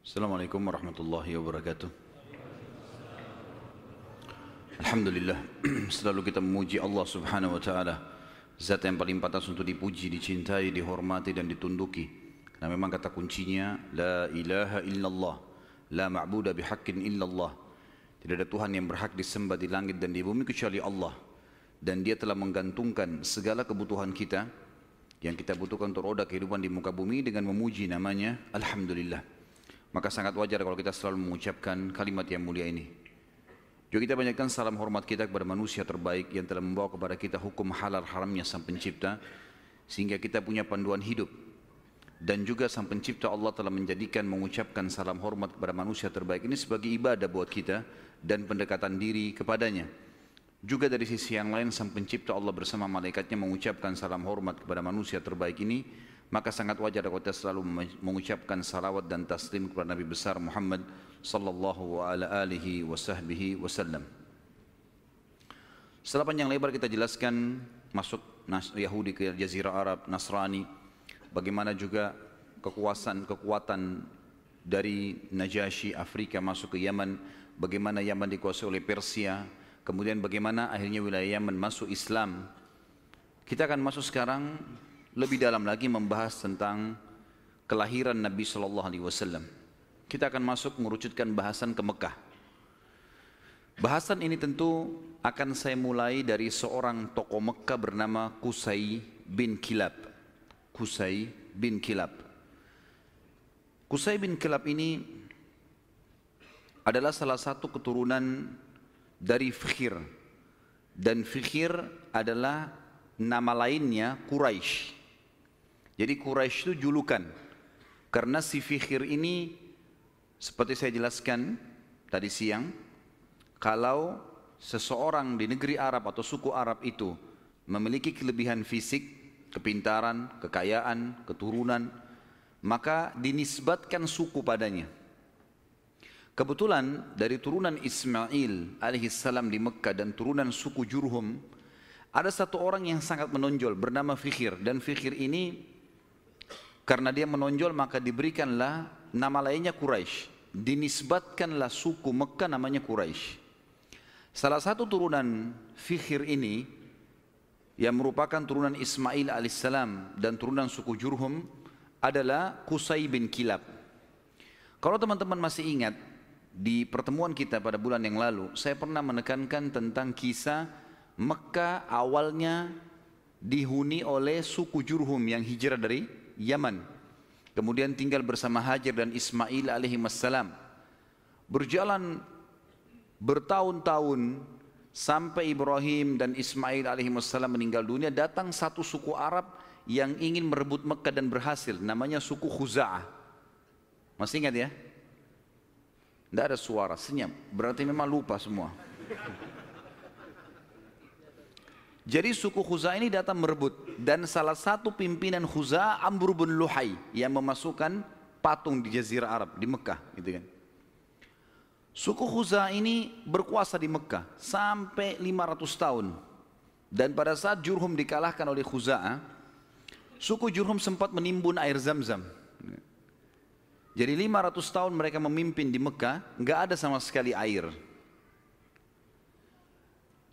Assalamualaikum warahmatullahi wabarakatuh. Alhamdulillah, selalu kita memuji Allah subhanahu wa ta'ala. Zat yang paling pantas untuk dipuji, dicintai, dihormati dan ditunduki. Karena memang kata kuncinya, La ilaha illallah, La ma'buda bihaqqin illallah. Tidak ada Tuhan yang berhak disembah di langit dan di bumi kecuali Allah. Dan dia telah menggantungkan segala kebutuhan kita yang kita butuhkan untuk roda kehidupan di muka bumi dengan memuji namanya Alhamdulillah. Maka sangat wajar kalau kita selalu mengucapkan kalimat yang mulia ini. Juga kita banyakkan salam hormat kita kepada manusia terbaik yang telah membawa kepada kita hukum halal haramnya sang pencipta sehingga kita punya panduan hidup dan juga sang pencipta Allah telah menjadikan mengucapkan salam hormat kepada manusia terbaik ini sebagai ibadah buat kita dan pendekatan diri kepadanya. Juga dari sisi yang lain sang pencipta Allah bersama malaikatnya mengucapkan salam hormat kepada manusia terbaik ini maka sangat wajar kalau kita selalu mengucapkan salawat dan taslim kepada Nabi besar Muhammad sallallahu alaihi wasallam. Setelah panjang lebar kita jelaskan masuk Yahudi ke Jazirah Arab, Nasrani, bagaimana juga kekuasaan kekuatan dari Najasyi Afrika masuk ke Yaman, bagaimana Yaman dikuasai oleh Persia, kemudian bagaimana akhirnya wilayah Yaman masuk Islam. Kita akan masuk sekarang lebih dalam lagi membahas tentang kelahiran Nabi Shallallahu Alaihi Wasallam. Kita akan masuk mengerucutkan bahasan ke Mekah. Bahasan ini tentu akan saya mulai dari seorang tokoh Mekah bernama Kusai bin Kilab. Kusai bin Kilab. Kusai bin Kilab ini adalah salah satu keturunan dari Fikhir. Dan Fikhir adalah nama lainnya Quraisy. Jadi Quraisy itu julukan. Karena si Fikhir ini seperti saya jelaskan tadi siang, kalau seseorang di negeri Arab atau suku Arab itu memiliki kelebihan fisik, kepintaran, kekayaan, keturunan, maka dinisbatkan suku padanya. Kebetulan dari turunan Ismail alaihissalam di Mekah dan turunan suku Jurhum, ada satu orang yang sangat menonjol bernama Fikhir dan Fikhir ini karena dia menonjol maka diberikanlah nama lainnya Quraisy. Dinisbatkanlah suku Mekah namanya Quraisy. Salah satu turunan Fikhir ini yang merupakan turunan Ismail alaihissalam dan turunan suku Jurhum adalah Qusay bin Kilab. Kalau teman-teman masih ingat di pertemuan kita pada bulan yang lalu, saya pernah menekankan tentang kisah Mekah awalnya dihuni oleh suku Jurhum yang hijrah dari Yaman. Kemudian tinggal bersama Hajar dan Ismail alaihi wassalam. Berjalan bertahun-tahun sampai Ibrahim dan Ismail alaihi wassalam meninggal dunia datang satu suku Arab yang ingin merebut Mekah dan berhasil namanya suku Khuza'ah. Masih ingat ya? Tidak ada suara, senyap. Berarti memang lupa semua. Jadi suku Khuza ini datang merebut dan salah satu pimpinan Khuza Amr bin Luhai yang memasukkan patung di Jazirah Arab di Mekah gitu kan. Suku Khuza ini berkuasa di Mekah sampai 500 tahun. Dan pada saat Jurhum dikalahkan oleh Khuza'a, suku Jurhum sempat menimbun air zam-zam. Jadi 500 tahun mereka memimpin di Mekah, nggak ada sama sekali air.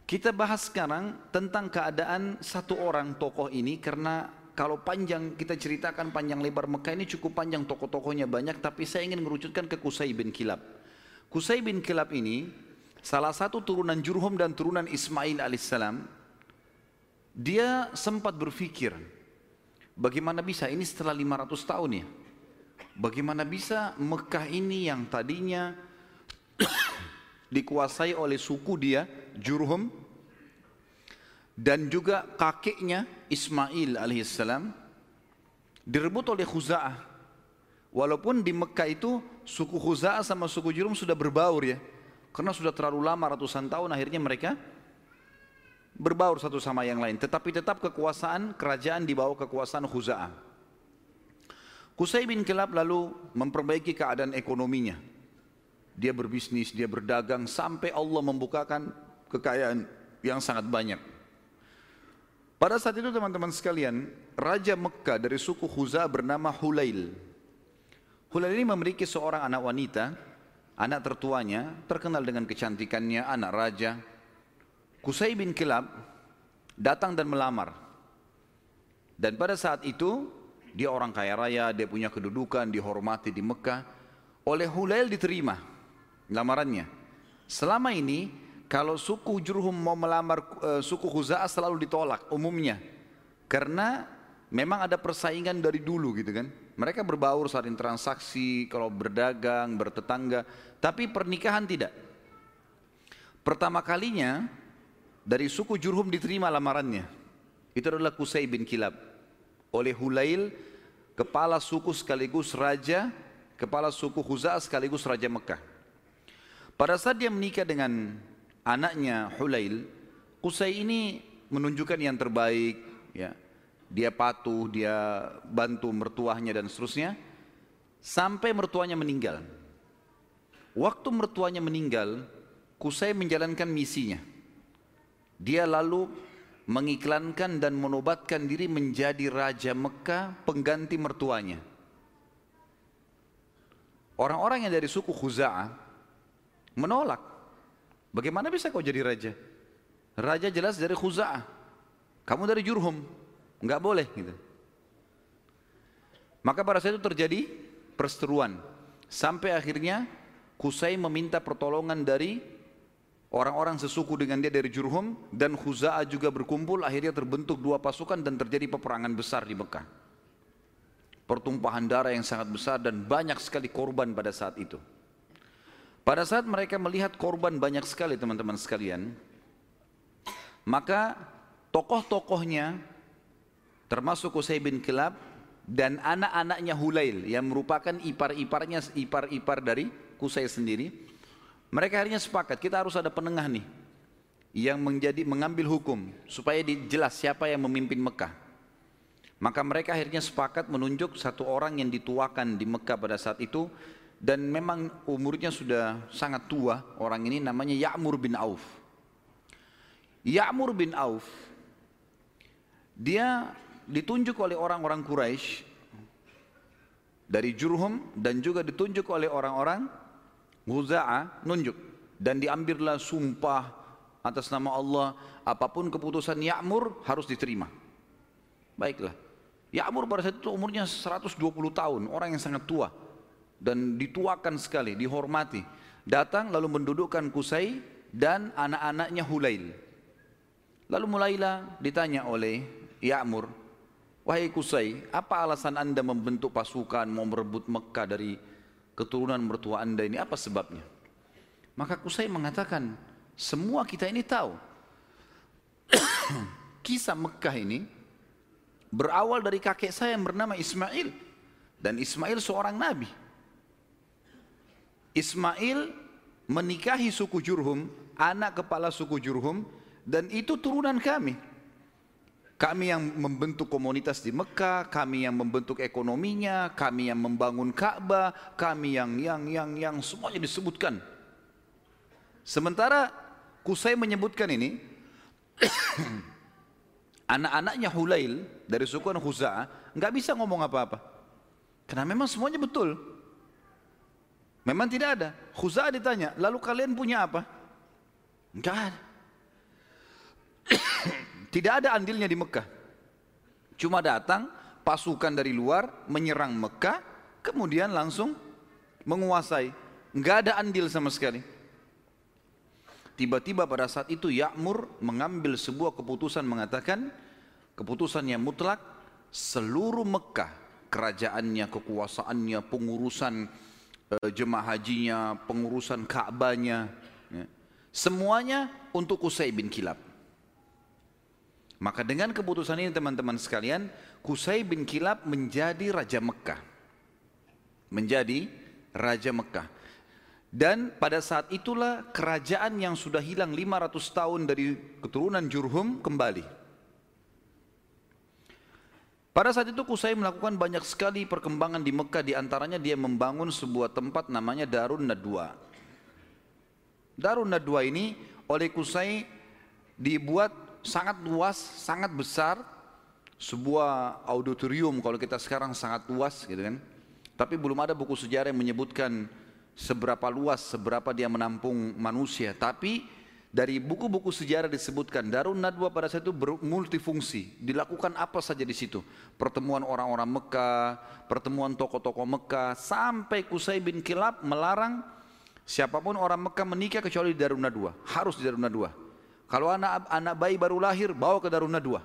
Kita bahas sekarang tentang keadaan satu orang tokoh ini karena kalau panjang kita ceritakan panjang lebar Mekah ini cukup panjang tokoh-tokohnya banyak tapi saya ingin merucutkan ke Kusai bin Kilab. Kusai bin Kilab ini salah satu turunan Jurhum dan turunan Ismail alaihissalam. Dia sempat berpikir bagaimana bisa ini setelah 500 tahun ya. Bagaimana bisa Mekah ini yang tadinya dikuasai oleh suku dia Jurhum dan juga kakeknya Ismail alaihissalam direbut oleh Khuza'ah. Walaupun di Mekah itu suku Khuza'ah sama suku Jurhum sudah berbaur ya. Karena sudah terlalu lama ratusan tahun akhirnya mereka berbaur satu sama yang lain. Tetapi tetap kekuasaan kerajaan di bawah kekuasaan Khuza'ah. Qusay bin Kilab lalu memperbaiki keadaan ekonominya. Dia berbisnis, dia berdagang sampai Allah membukakan kekayaan yang sangat banyak. Pada saat itu teman-teman sekalian, Raja Mekah dari suku Huza bernama Hulail. Hulail ini memiliki seorang anak wanita, anak tertuanya, terkenal dengan kecantikannya, anak raja. Kusai bin Kilab datang dan melamar. Dan pada saat itu, dia orang kaya raya, dia punya kedudukan, dihormati di Mekah. Oleh Hulail diterima lamarannya. Selama ini, kalau suku Jurhum mau melamar uh, suku Khuza'ah selalu ditolak umumnya. Karena memang ada persaingan dari dulu gitu kan. Mereka berbaur saling transaksi, kalau berdagang, bertetangga, tapi pernikahan tidak. Pertama kalinya dari suku Jurhum diterima lamarannya. Itu adalah Kusai bin Kilab. Oleh Hulail, kepala suku sekaligus raja, kepala suku Khuza'ah sekaligus raja Mekah. Pada saat dia menikah dengan anaknya Hulail, Qusay ini menunjukkan yang terbaik, ya. Dia patuh, dia bantu mertuanya dan seterusnya sampai mertuanya meninggal. Waktu mertuanya meninggal, Qusay menjalankan misinya. Dia lalu mengiklankan dan menobatkan diri menjadi raja Mekah pengganti mertuanya. Orang-orang yang dari suku Khuza'ah menolak Bagaimana bisa kau jadi raja? Raja jelas dari Khuza'ah. Kamu dari Jurhum. Enggak boleh gitu. Maka pada saat itu terjadi perseteruan. Sampai akhirnya Kusai meminta pertolongan dari orang-orang sesuku dengan dia dari Jurhum dan Khuza'ah juga berkumpul akhirnya terbentuk dua pasukan dan terjadi peperangan besar di Mekah. Pertumpahan darah yang sangat besar dan banyak sekali korban pada saat itu. Pada saat mereka melihat korban banyak sekali teman-teman sekalian, maka tokoh-tokohnya termasuk Qusay bin Kilab dan anak-anaknya Hulail yang merupakan ipar-iparnya ipar-ipar dari Qusay sendiri, mereka akhirnya sepakat kita harus ada penengah nih yang menjadi mengambil hukum supaya dijelas siapa yang memimpin Mekah. Maka mereka akhirnya sepakat menunjuk satu orang yang dituakan di Mekah pada saat itu dan memang umurnya sudah sangat tua orang ini namanya Ya'mur bin Auf. Ya'mur bin Auf dia ditunjuk oleh orang-orang Quraisy dari Jurhum dan juga ditunjuk oleh orang-orang Ghuza'ah nunjuk dan diambillah sumpah atas nama Allah apa pun keputusan Ya'mur harus diterima. Baiklah. Ya'mur pada saat itu umurnya 120 tahun, orang yang sangat tua dan dituakan sekali, dihormati. Datang lalu mendudukkan Kusai dan anak-anaknya Hulail. Lalu mulailah ditanya oleh Ya'mur, Wahai Kusai, apa alasan anda membentuk pasukan mau merebut Mekah dari keturunan mertua anda ini? Apa sebabnya? Maka Kusai mengatakan, semua kita ini tahu. Kisah Mekah ini berawal dari kakek saya yang bernama Ismail. Dan Ismail seorang nabi. Ismail menikahi suku Jurhum, anak kepala suku Jurhum, dan itu turunan kami. Kami yang membentuk komunitas di Mekah, kami yang membentuk ekonominya, kami yang membangun Ka'bah, kami yang yang yang yang semuanya disebutkan. Sementara Kusai menyebutkan ini, anak-anaknya Hulail dari suku Khuza'ah nggak bisa ngomong apa-apa. Karena memang semuanya betul. Memang tidak ada. Khuza'ah ditanya, lalu kalian punya apa? Enggak ada. tidak ada andilnya di Mekah. Cuma datang pasukan dari luar menyerang Mekah, kemudian langsung menguasai. Enggak ada andil sama sekali. Tiba-tiba pada saat itu Ya'mur mengambil sebuah keputusan mengatakan keputusan yang mutlak seluruh Mekah kerajaannya, kekuasaannya, pengurusan jemaah hajinya, pengurusan Ka'bahnya, ya. semuanya untuk Qusay bin Kilab. Maka dengan keputusan ini teman-teman sekalian, Qusay bin Kilab menjadi Raja Mekah. Menjadi Raja Mekah. Dan pada saat itulah kerajaan yang sudah hilang 500 tahun dari keturunan Jurhum kembali. Pada saat itu Kusai melakukan banyak sekali perkembangan di Mekah di antaranya dia membangun sebuah tempat namanya Darun Nadwa. Darun Nadwa ini oleh Kusai dibuat sangat luas, sangat besar, sebuah auditorium kalau kita sekarang sangat luas gitu kan. Tapi belum ada buku sejarah yang menyebutkan seberapa luas, seberapa dia menampung manusia. Tapi dari buku-buku sejarah disebutkan Darun Nadwa pada saat itu multifungsi. Dilakukan apa saja di situ. Pertemuan orang-orang Mekah, pertemuan tokoh-tokoh Mekah, sampai Kusai bin Kilab melarang siapa pun orang Mekah menikah kecuali di Darun Nadwa. Harus di Darun Nadwa. Kalau anak anak bayi baru lahir, bawa ke Darun Nadwa.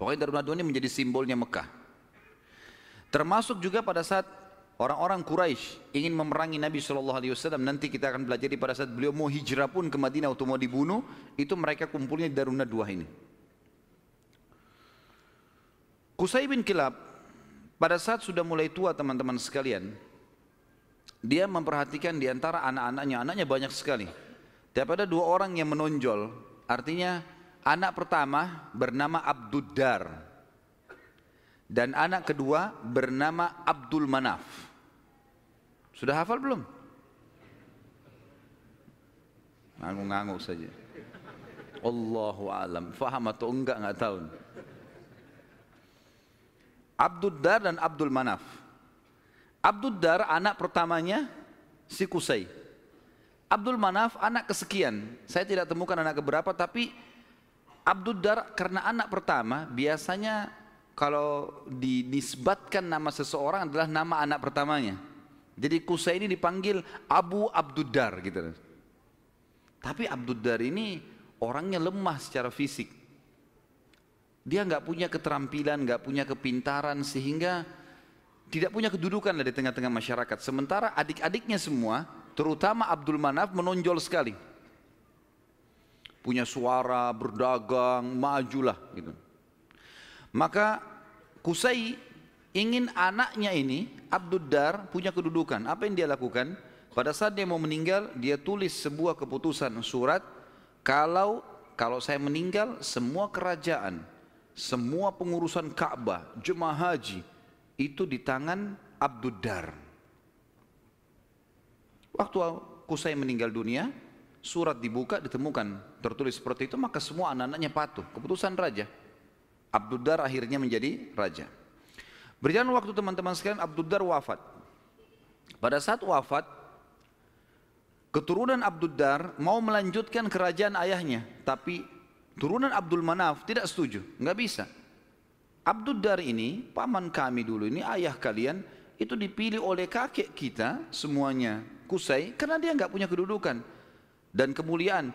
Pokoknya Darun Nadwa ini menjadi simbolnya Mekah. Termasuk juga pada saat orang-orang Quraisy ingin memerangi Nabi Shallallahu Alaihi Wasallam. Nanti kita akan belajar pada saat beliau mau hijrah pun ke Madinah untuk mau dibunuh, itu mereka kumpulnya di Darun Nadwa ini. Qusay bin Kilab pada saat sudah mulai tua teman-teman sekalian, dia memperhatikan di antara anak-anaknya, anaknya banyak sekali. Tapi ada dua orang yang menonjol, artinya anak pertama bernama Abduddar dan anak kedua bernama Abdul Manaf. Sudah hafal belum? Ngangu-ngangu saja. Allahu alam. Faham atau enggak enggak tahu. Abdul Dar dan Abdul Manaf. Abdul Dar anak pertamanya si Kusai. Abdul Manaf anak kesekian. Saya tidak temukan anak keberapa tapi Abdul Dar karena anak pertama biasanya kalau dinisbatkan nama seseorang adalah nama anak pertamanya. Jadi Kusai ini dipanggil Abu Abdudar gitu. Tapi Abdudar ini orangnya lemah secara fisik. Dia nggak punya keterampilan, nggak punya kepintaran sehingga tidak punya kedudukan di tengah-tengah masyarakat. Sementara adik-adiknya semua, terutama Abdul Manaf menonjol sekali. Punya suara, berdagang, majulah gitu. Maka Kusai ingin anaknya ini Abduddar punya kedudukan. Apa yang dia lakukan? Pada saat dia mau meninggal, dia tulis sebuah keputusan surat kalau kalau saya meninggal semua kerajaan, semua pengurusan Ka'bah, jemaah haji itu di tangan Abduddar. Waktu Kusai meninggal dunia, surat dibuka ditemukan tertulis seperti itu maka semua anak-anaknya patuh keputusan raja Abduddar akhirnya menjadi raja. Berjalan waktu teman-teman sekalian Abduddar wafat. Pada saat wafat, keturunan Abduddar mau melanjutkan kerajaan ayahnya, tapi turunan Abdul Manaf tidak setuju, nggak bisa. Abduddar ini, paman kami dulu ini, ayah kalian, itu dipilih oleh kakek kita semuanya, Kusai, karena dia nggak punya kedudukan dan kemuliaan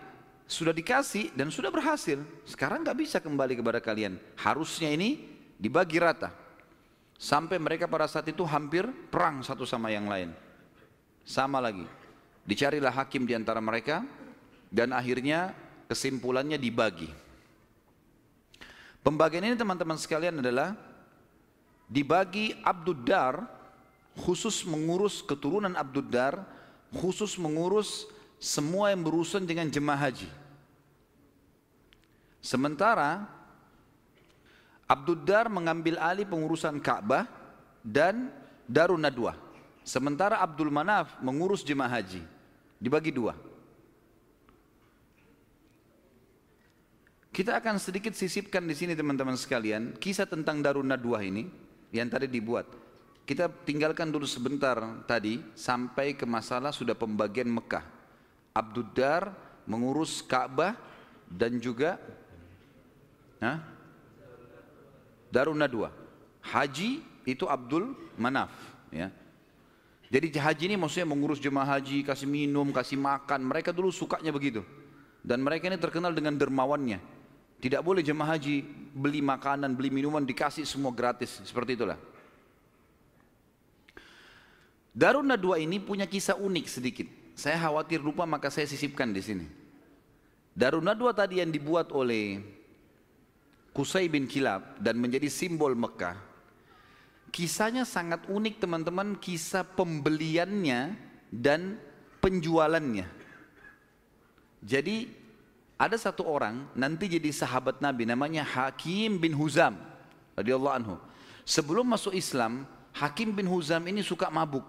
sudah dikasih dan sudah berhasil. Sekarang nggak bisa kembali kepada kalian. Harusnya ini dibagi rata. Sampai mereka pada saat itu hampir perang satu sama yang lain. Sama lagi. Dicarilah hakim di antara mereka dan akhirnya kesimpulannya dibagi. Pembagian ini teman-teman sekalian adalah dibagi Abduddar khusus mengurus keturunan Abduddar khusus mengurus semua yang berurusan dengan jemaah haji. Sementara Abduddar mengambil alih pengurusan Ka'bah dan Darun Nadwa. Sementara Abdul Manaf mengurus jemaah haji. Dibagi dua. Kita akan sedikit sisipkan di sini teman-teman sekalian kisah tentang Darun Nadwa ini yang tadi dibuat. Kita tinggalkan dulu sebentar tadi sampai ke masalah sudah pembagian Mekah. Abduddar mengurus Ka'bah dan juga Hah? Darun Nadwa. Haji itu Abdul Manaf. Ya. Jadi haji ini maksudnya mengurus jemaah haji, kasih minum, kasih makan. Mereka dulu sukanya begitu. Dan mereka ini terkenal dengan dermawannya. Tidak boleh jemaah haji beli makanan, beli minuman, dikasih semua gratis. Seperti itulah. Darun Nadwa ini punya kisah unik sedikit. Saya khawatir lupa maka saya sisipkan di sini. Darun Nadwa tadi yang dibuat oleh Kusai bin Kilab dan menjadi simbol Mekah. Kisahnya sangat unik teman-teman, kisah pembeliannya dan penjualannya. Jadi ada satu orang nanti jadi sahabat Nabi namanya Hakim bin Huzam radhiyallahu anhu. Sebelum masuk Islam, Hakim bin Huzam ini suka mabuk.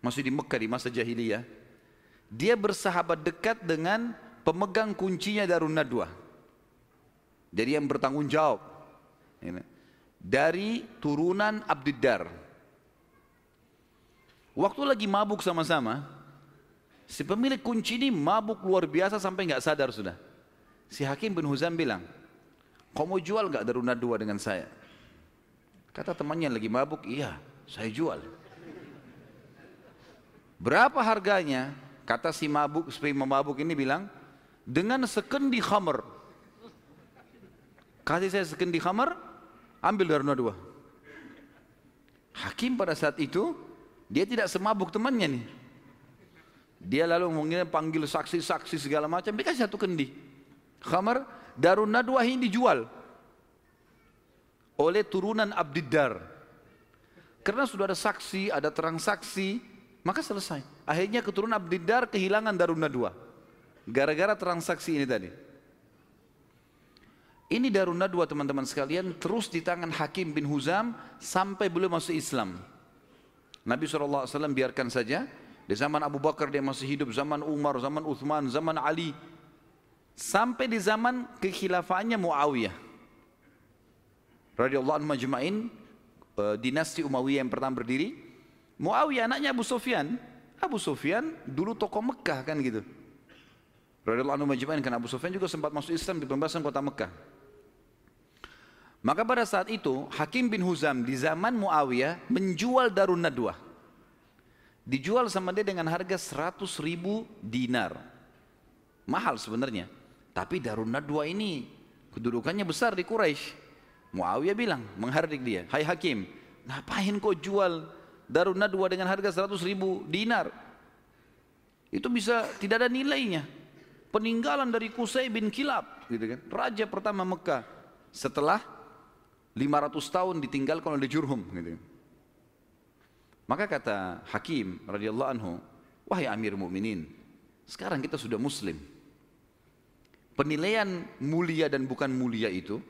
Masih di Mekah di masa jahiliyah. Dia bersahabat dekat dengan pemegang kuncinya Darun Nadwa. Jadi yang bertanggung jawab. dari turunan Abdiddar. Waktu lagi mabuk sama-sama, si pemilik kunci ini mabuk luar biasa sampai nggak sadar sudah. Si Hakim bin Huzam bilang, kau mau jual nggak daruna dua dengan saya? Kata temannya lagi mabuk, iya saya jual. Berapa harganya? Kata si mabuk, si mabuk ini bilang, dengan sekendi khamr. Kasih saya sekendi khamr, ambil daruna dua. Hakim pada saat itu, dia tidak semabuk temannya nih. Dia lalu mungkin panggil saksi-saksi segala macam, dia kasih satu kendi. Khamr, daruna dua ini dijual oleh turunan Abdiddar. Karena sudah ada saksi, ada terang saksi, maka selesai. Akhirnya keturunan Abdiddar kehilangan Daruna dua. Gara-gara transaksi ini tadi. Ini Daruna dua teman-teman sekalian terus di tangan Hakim bin Huzam sampai beliau masuk Islam. Nabi SAW biarkan saja. Di zaman Abu Bakar dia masih hidup, zaman Umar, zaman Uthman, zaman Ali. Sampai di zaman kekhilafaannya Muawiyah. Radiyallahu anhu majma'in, eh, dinasti Umayyah yang pertama berdiri. Muawiyah anaknya Abu Sufyan. Abu Sufyan dulu tokoh Mekah kan gitu. Radhiyallahu anhu majma'in kan Abu Sufyan juga sempat masuk Islam di pembahasan kota Mekah. Maka pada saat itu Hakim bin Huzam di zaman Muawiyah menjual Darun Nadwa. Dijual sama dia dengan harga 100 ribu dinar. Mahal sebenarnya. Tapi Darun Nadwa ini kedudukannya besar di Quraisy. Muawiyah bilang menghardik dia, "Hai Hakim, ngapain kau jual Darun Nadwa dengan harga 100 ribu dinar. Itu bisa tidak ada nilainya. Peninggalan dari Qusay bin Kilab, gitu kan? Raja pertama Mekah setelah 500 tahun ditinggalkan oleh Jurhum, gitu. Maka kata Hakim radhiyallahu anhu, wahai Amir Mukminin, sekarang kita sudah Muslim. Penilaian mulia dan bukan mulia itu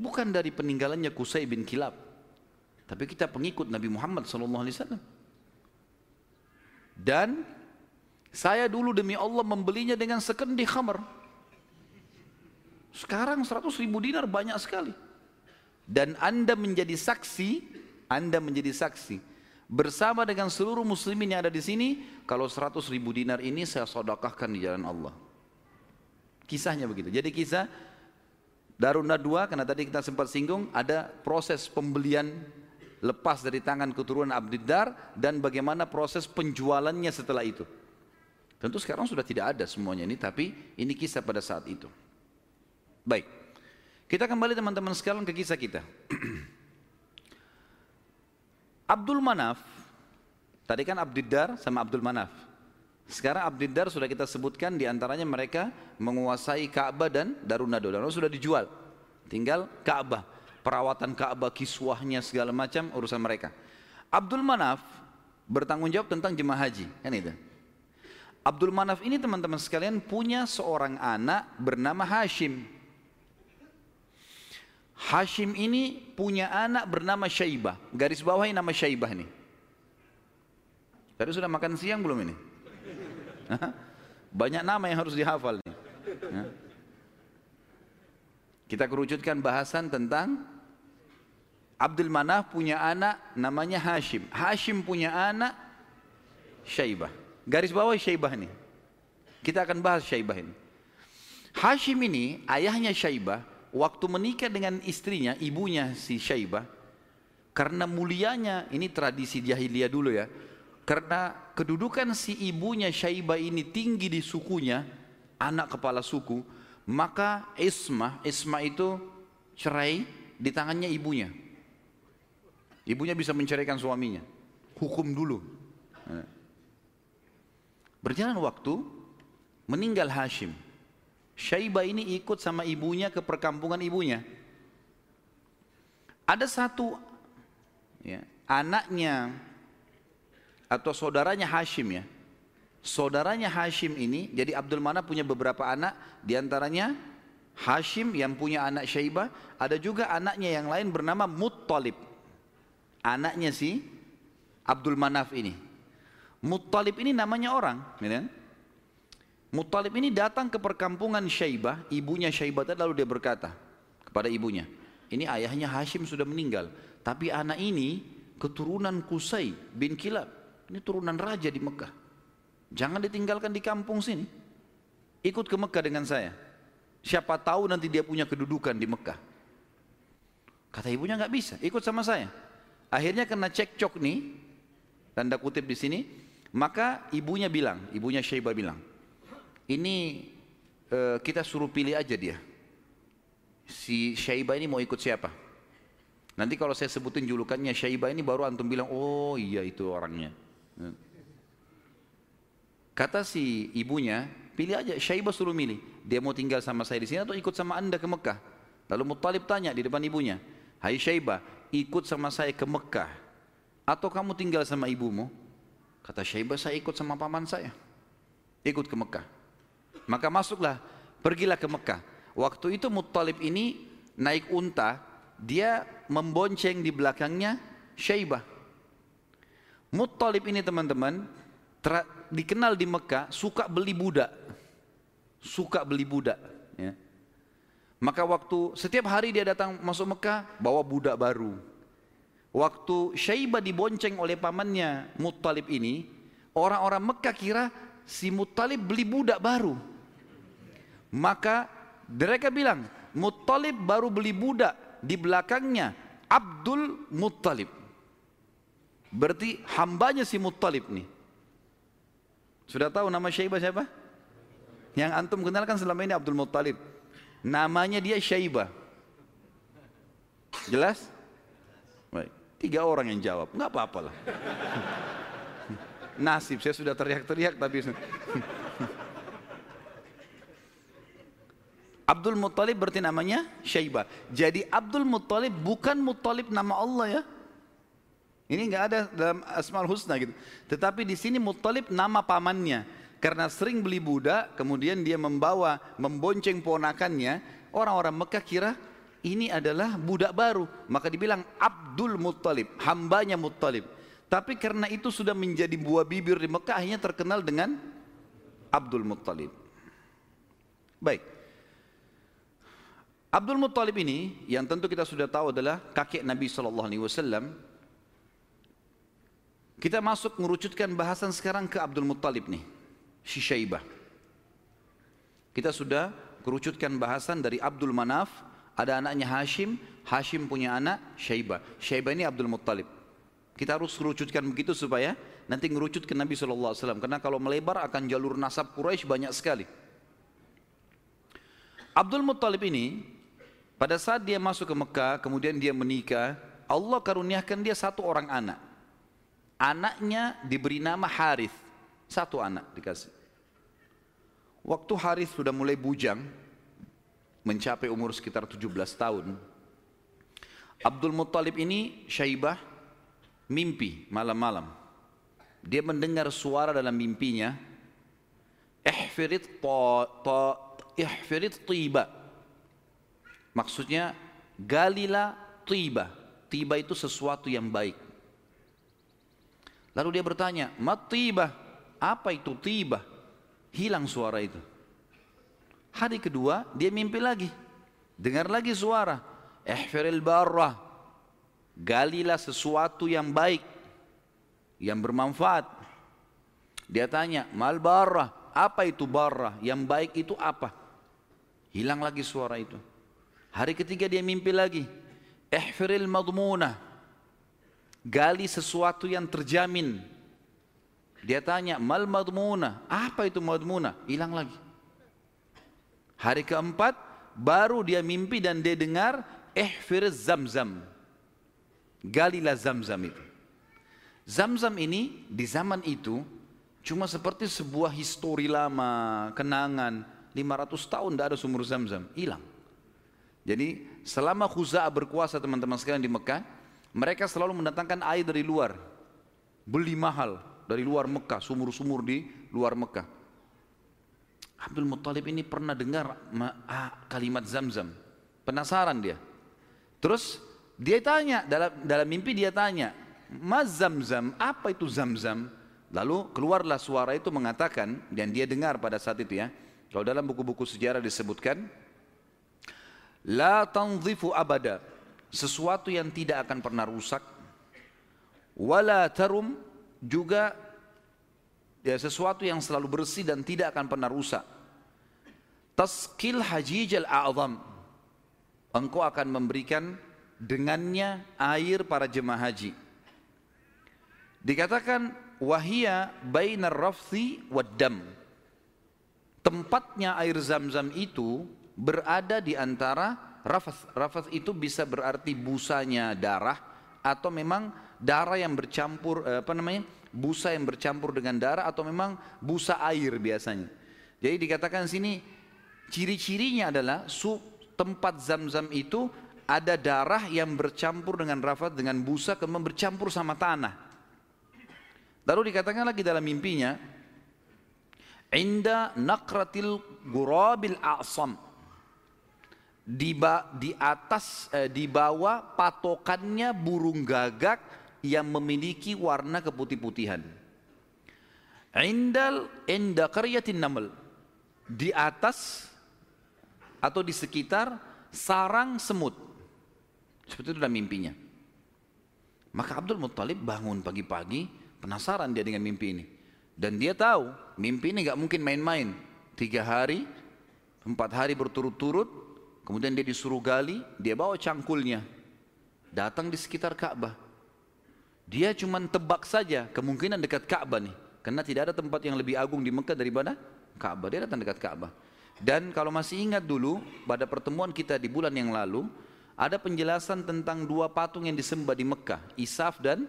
bukan dari peninggalannya Qusay bin Kilab, tapi kita pengikut Nabi Muhammad SAW. Dan saya dulu demi Allah membelinya dengan sekendi khamar. Sekarang 100 ribu dinar banyak sekali. Dan anda menjadi saksi, anda menjadi saksi bersama dengan seluruh muslimin yang ada di sini kalau 100 ribu dinar ini saya sodakahkan di jalan Allah. Kisahnya begitu. Jadi kisah Darun Nadwa karena tadi kita sempat singgung ada proses pembelian lepas dari tangan keturunan Abdiddar dan bagaimana proses penjualannya setelah itu. Tentu sekarang sudah tidak ada semuanya ini tapi ini kisah pada saat itu. Baik. Kita kembali teman-teman sekalian ke kisah kita. Abdul Manaf tadi kan Abdiddar sama Abdul Manaf. Sekarang Abdiddar sudah kita sebutkan di antaranya mereka menguasai Ka'bah dan Darun Nado. Dan sudah dijual. Tinggal Ka'bah perawatan Ka'bah, kiswahnya segala macam urusan mereka. Abdul Manaf bertanggung jawab tentang jemaah haji, kan itu. Abdul Manaf ini teman-teman sekalian punya seorang anak bernama Hashim. Hashim ini punya anak bernama Syaibah. Garis bawahi nama Syaibah ini. Tadi sudah makan siang belum ini? Banyak nama yang harus dihafal nih. Kita kerucutkan bahasan tentang Abdul Manaf punya anak namanya Hashim. Hashim punya anak Syaibah. Garis bawah Syaibah ini. Kita akan bahas Syaibah ini. Hashim ini ayahnya Syaibah waktu menikah dengan istrinya, ibunya si Syaibah karena mulianya ini tradisi jahiliyah dulu ya. Karena kedudukan si ibunya Syaibah ini tinggi di sukunya, anak kepala suku, maka Ismah, Ismah itu cerai di tangannya ibunya. Ibunya bisa menceraikan suaminya. Hukum dulu. Berjalan waktu, meninggal Hashim. Syaibah ini ikut sama ibunya ke perkampungan ibunya. Ada satu ya, anaknya atau saudaranya Hashim ya. Saudaranya Hashim ini, jadi Abdul Mana punya beberapa anak, di antaranya Hashim yang punya anak Syaibah, ada juga anaknya yang lain bernama Muttalib anaknya si Abdul Manaf ini. Muttalib ini namanya orang, ya kan? Muttalib ini datang ke perkampungan Syaibah, ibunya Syaibah lalu dia berkata kepada ibunya, ini ayahnya Hashim sudah meninggal. Tapi anak ini keturunan Kusai bin Kilab. Ini turunan raja di Mekah. Jangan ditinggalkan di kampung sini. Ikut ke Mekah dengan saya. Siapa tahu nanti dia punya kedudukan di Mekah. Kata ibunya nggak bisa, ikut sama saya. Akhirnya kena cekcok nih, tanda kutip di sini, maka ibunya bilang, ibunya Syaibah bilang, ini uh, kita suruh pilih aja dia. Si Syaibah ini mau ikut siapa? Nanti kalau saya sebutin julukannya Syaibah ini baru antum bilang, oh iya itu orangnya. Kata si ibunya, pilih aja Syaibah suruh milih. Dia mau tinggal sama saya di sini atau ikut sama anda ke Mekah? Lalu Muttalib tanya di depan ibunya, Hai Syaibah, ikut sama saya ke Mekah atau kamu tinggal sama ibumu? Kata Syaibah, saya ikut sama paman saya. Ikut ke Mekah. Maka masuklah, pergilah ke Mekah. Waktu itu Muttalib ini naik unta, dia membonceng di belakangnya Syaibah. Muttalib ini teman-teman dikenal di Mekah suka beli budak. Suka beli budak. Ya. Maka waktu setiap hari dia datang masuk Mekah bawa budak baru. Waktu Syaibah dibonceng oleh pamannya Muttalib ini, orang-orang Mekah kira si Muttalib beli budak baru. Maka mereka bilang, Muttalib baru beli budak di belakangnya Abdul Muttalib. Berarti hambanya si Muttalib nih. Sudah tahu nama Syaibah siapa? Yang antum kenalkan selama ini Abdul Muttalib. Namanya dia Syaibah. Jelas? Baik. Tiga orang yang jawab, nggak apa-apa lah. Nasib, saya sudah teriak-teriak tapi Abdul Muttalib berarti namanya Syaibah. Jadi Abdul Muttalib bukan Muttalib nama Allah ya. Ini nggak ada dalam Asmaul Husna gitu. Tetapi di sini Muttalib nama pamannya. Karena sering beli budak, kemudian dia membawa, membonceng ponakannya, orang-orang Mekah kira ini adalah budak baru. Maka dibilang Abdul Muttalib, hambanya Muttalib. Tapi karena itu sudah menjadi buah bibir di Mekah, akhirnya terkenal dengan Abdul Muttalib. Baik. Abdul Muttalib ini yang tentu kita sudah tahu adalah kakek Nabi Shallallahu Alaihi Wasallam. Kita masuk mengerucutkan bahasan sekarang ke Abdul Muttalib nih si Syaibah. Kita sudah kerucutkan bahasan dari Abdul Manaf, ada anaknya Hashim, Hashim punya anak Syaibah. Syaibah ini Abdul Muttalib. Kita harus kerucutkan begitu supaya nanti ngerucut ke Nabi SAW. Karena kalau melebar akan jalur nasab Quraisy banyak sekali. Abdul Muttalib ini pada saat dia masuk ke Mekah, kemudian dia menikah, Allah karuniakan dia satu orang anak. Anaknya diberi nama Harith. Satu anak dikasih. Waktu Harith sudah mulai bujang, mencapai umur sekitar 17 tahun, Abdul Muttalib ini Syaibah mimpi malam-malam. Dia mendengar suara dalam mimpinya, ihfirit ta, ta, ihfirit tiba. Maksudnya galilah tiba. Tiba itu sesuatu yang baik. Lalu dia bertanya, mat tiba? Apa itu tiba? hilang suara itu. Hari kedua dia mimpi lagi. Dengar lagi suara. Ihfiril barrah. Galilah sesuatu yang baik. Yang bermanfaat. Dia tanya, mal barrah. Apa itu barrah? Yang baik itu apa? Hilang lagi suara itu. Hari ketiga dia mimpi lagi. Ihfiril madmunah. Gali sesuatu yang terjamin dia tanya, mal madmuna, apa itu madmuna? Hilang lagi. Hari keempat, baru dia mimpi dan dia dengar, ihfir zamzam. Galilah zamzam itu. Zamzam ini di zaman itu cuma seperti sebuah histori lama, kenangan. 500 tahun tidak ada sumur zamzam, hilang. Jadi selama Khuza'ah berkuasa teman-teman sekalian di Mekah, mereka selalu mendatangkan air dari luar. Beli mahal, dari luar Mekah, sumur-sumur di luar Mekah. Abdul Muttalib ini pernah dengar kalimat Zamzam. Penasaran dia. Terus dia tanya dalam dalam mimpi dia tanya, "Mas Zamzam, apa itu Zamzam?" Lalu keluarlah suara itu mengatakan dan dia dengar pada saat itu ya. Kalau dalam buku-buku sejarah disebutkan, "La tanzifu abada." sesuatu yang tidak akan pernah rusak. Wala tarum juga ya, sesuatu yang selalu bersih dan tidak akan pernah rusak. Taskil hajijal a'zam. Engkau akan memberikan dengannya air para jemaah haji. Dikatakan wahia bainar rafthi wad. Tempatnya air zam-zam itu berada di antara rafath. Rafath itu bisa berarti busanya darah atau memang darah yang bercampur eh, apa namanya? busa yang bercampur dengan darah atau memang busa air biasanya. Jadi dikatakan sini ciri-cirinya adalah su, tempat zam-zam itu ada darah yang bercampur dengan rafat dengan busa kemudian bercampur sama tanah. Lalu dikatakan lagi dalam mimpinya, Inda nakratil gurabil a'sam di, ba, di atas eh, di bawah patokannya burung gagak yang memiliki warna keputih-putihan. Indal inda qaryatin naml di atas atau di sekitar sarang semut. Seperti itu dalam mimpinya. Maka Abdul Muttalib bangun pagi-pagi penasaran dia dengan mimpi ini. Dan dia tahu mimpi ini gak mungkin main-main. Tiga hari, empat hari berturut-turut Kemudian dia disuruh gali, dia bawa cangkulnya. Datang di sekitar Ka'bah. Dia cuma tebak saja kemungkinan dekat Ka'bah nih. Karena tidak ada tempat yang lebih agung di Mekah daripada Ka'bah. Dia datang dekat Ka'bah. Dan kalau masih ingat dulu, pada pertemuan kita di bulan yang lalu, ada penjelasan tentang dua patung yang disembah di Mekah. Isaf dan...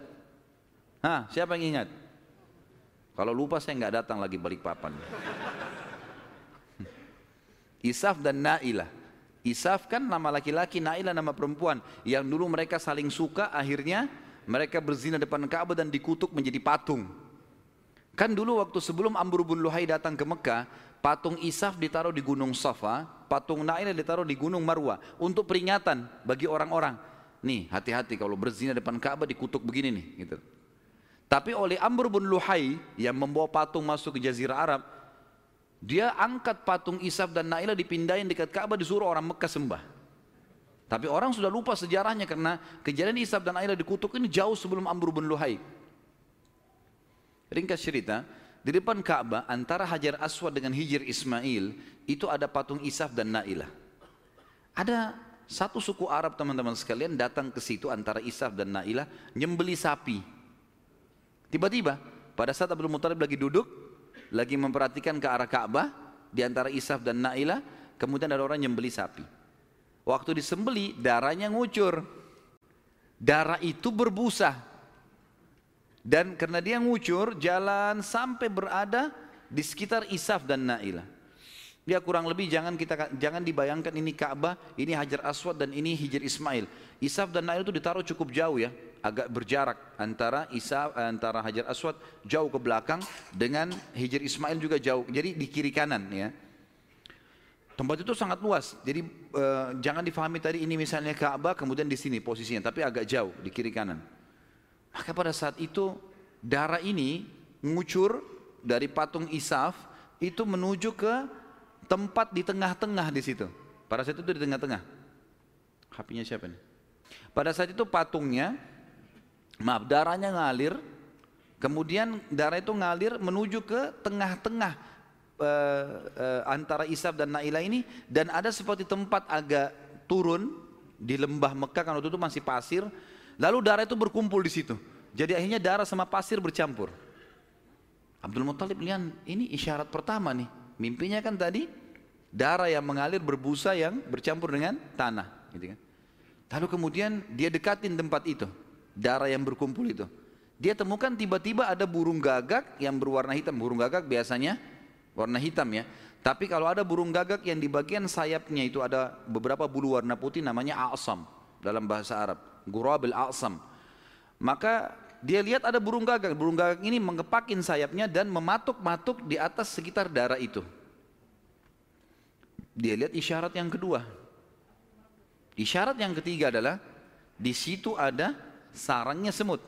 Hah, siapa yang ingat? Kalau lupa saya nggak datang lagi balik papan. Isaf dan Na'ilah. Isaf kan nama laki-laki, Naila nama perempuan. Yang dulu mereka saling suka, akhirnya mereka berzina depan Ka'bah dan dikutuk menjadi patung. Kan dulu waktu sebelum Amr bin Luhai datang ke Mekah, patung Isaf ditaruh di gunung Safa, patung Naila ditaruh di gunung Marwa untuk peringatan bagi orang-orang. Nih, hati-hati kalau berzina depan Ka'bah dikutuk begini nih, gitu. Tapi oleh Amr bin Luhai yang membawa patung masuk ke Jazirah Arab, dia angkat patung Isaf dan Naila dipindahin dekat Ka'bah disuruh orang Mekah sembah. Tapi orang sudah lupa sejarahnya karena kejadian Isaf dan Naila dikutuk ini jauh sebelum Amr bin Luhai. Ringkas cerita, di depan Ka'bah antara Hajar Aswad dengan Hijir Ismail itu ada patung Isaf dan Naila. Ada satu suku Arab teman-teman sekalian datang ke situ antara Isaf dan Naila nyembeli sapi. Tiba-tiba pada saat Abdul Muttalib lagi duduk, lagi memperhatikan ke arah Ka'bah di antara Isaf dan Naila, kemudian ada orang yang beli sapi. Waktu disembeli, darahnya ngucur. Darah itu berbusa. Dan karena dia ngucur, jalan sampai berada di sekitar Isaf dan Naila. Ya kurang lebih jangan kita jangan dibayangkan ini Ka'bah, ini Hajar Aswad dan ini Hijr Ismail. Isaf dan Naila itu ditaruh cukup jauh ya agak berjarak antara Isa antara Hajar Aswad jauh ke belakang dengan Hijr Ismail juga jauh. Jadi di kiri kanan ya. Tempat itu sangat luas. Jadi uh, jangan difahami tadi ini misalnya Ka'bah kemudian di sini posisinya, tapi agak jauh di kiri kanan. Maka pada saat itu darah ini mengucur dari patung Isaf itu menuju ke tempat di tengah-tengah di situ. Pada saat itu di tengah-tengah. HP-nya siapa nih? Pada saat itu patungnya maaf darahnya ngalir kemudian darah itu ngalir menuju ke tengah-tengah uh, uh, antara Isab dan Naila ini dan ada seperti tempat agak turun di lembah Mekah kan waktu itu masih pasir lalu darah itu berkumpul di situ jadi akhirnya darah sama pasir bercampur Abdul Muttalib lihat ini isyarat pertama nih mimpinya kan tadi darah yang mengalir berbusa yang bercampur dengan tanah gitu kan lalu kemudian dia dekatin tempat itu darah yang berkumpul itu. Dia temukan tiba-tiba ada burung gagak yang berwarna hitam. Burung gagak biasanya warna hitam ya. Tapi kalau ada burung gagak yang di bagian sayapnya itu ada beberapa bulu warna putih namanya a'sam dalam bahasa Arab. Gurabil a'sam. Maka dia lihat ada burung gagak. Burung gagak ini mengepakin sayapnya dan mematuk-matuk di atas sekitar darah itu. Dia lihat isyarat yang kedua. Isyarat yang ketiga adalah di situ ada sarangnya semut.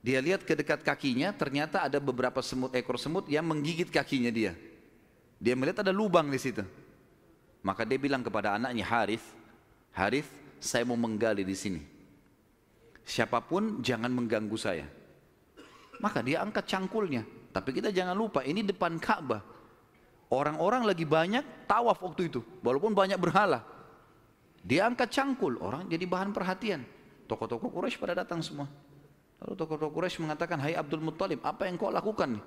Dia lihat ke dekat kakinya, ternyata ada beberapa semut ekor semut yang menggigit kakinya dia. Dia melihat ada lubang di situ. Maka dia bilang kepada anaknya Harith, Harith, saya mau menggali di sini. Siapa pun jangan mengganggu saya. Maka dia angkat cangkulnya. Tapi kita jangan lupa ini depan Ka'bah. Orang-orang lagi banyak tawaf waktu itu. Walaupun banyak berhala. Dia angkat cangkul. Orang jadi bahan perhatian. Tokoh-tokoh Quraisy pada datang semua. Lalu tokoh-tokoh Quraisy mengatakan, Hai Abdul Muttalib, apa yang kau lakukan?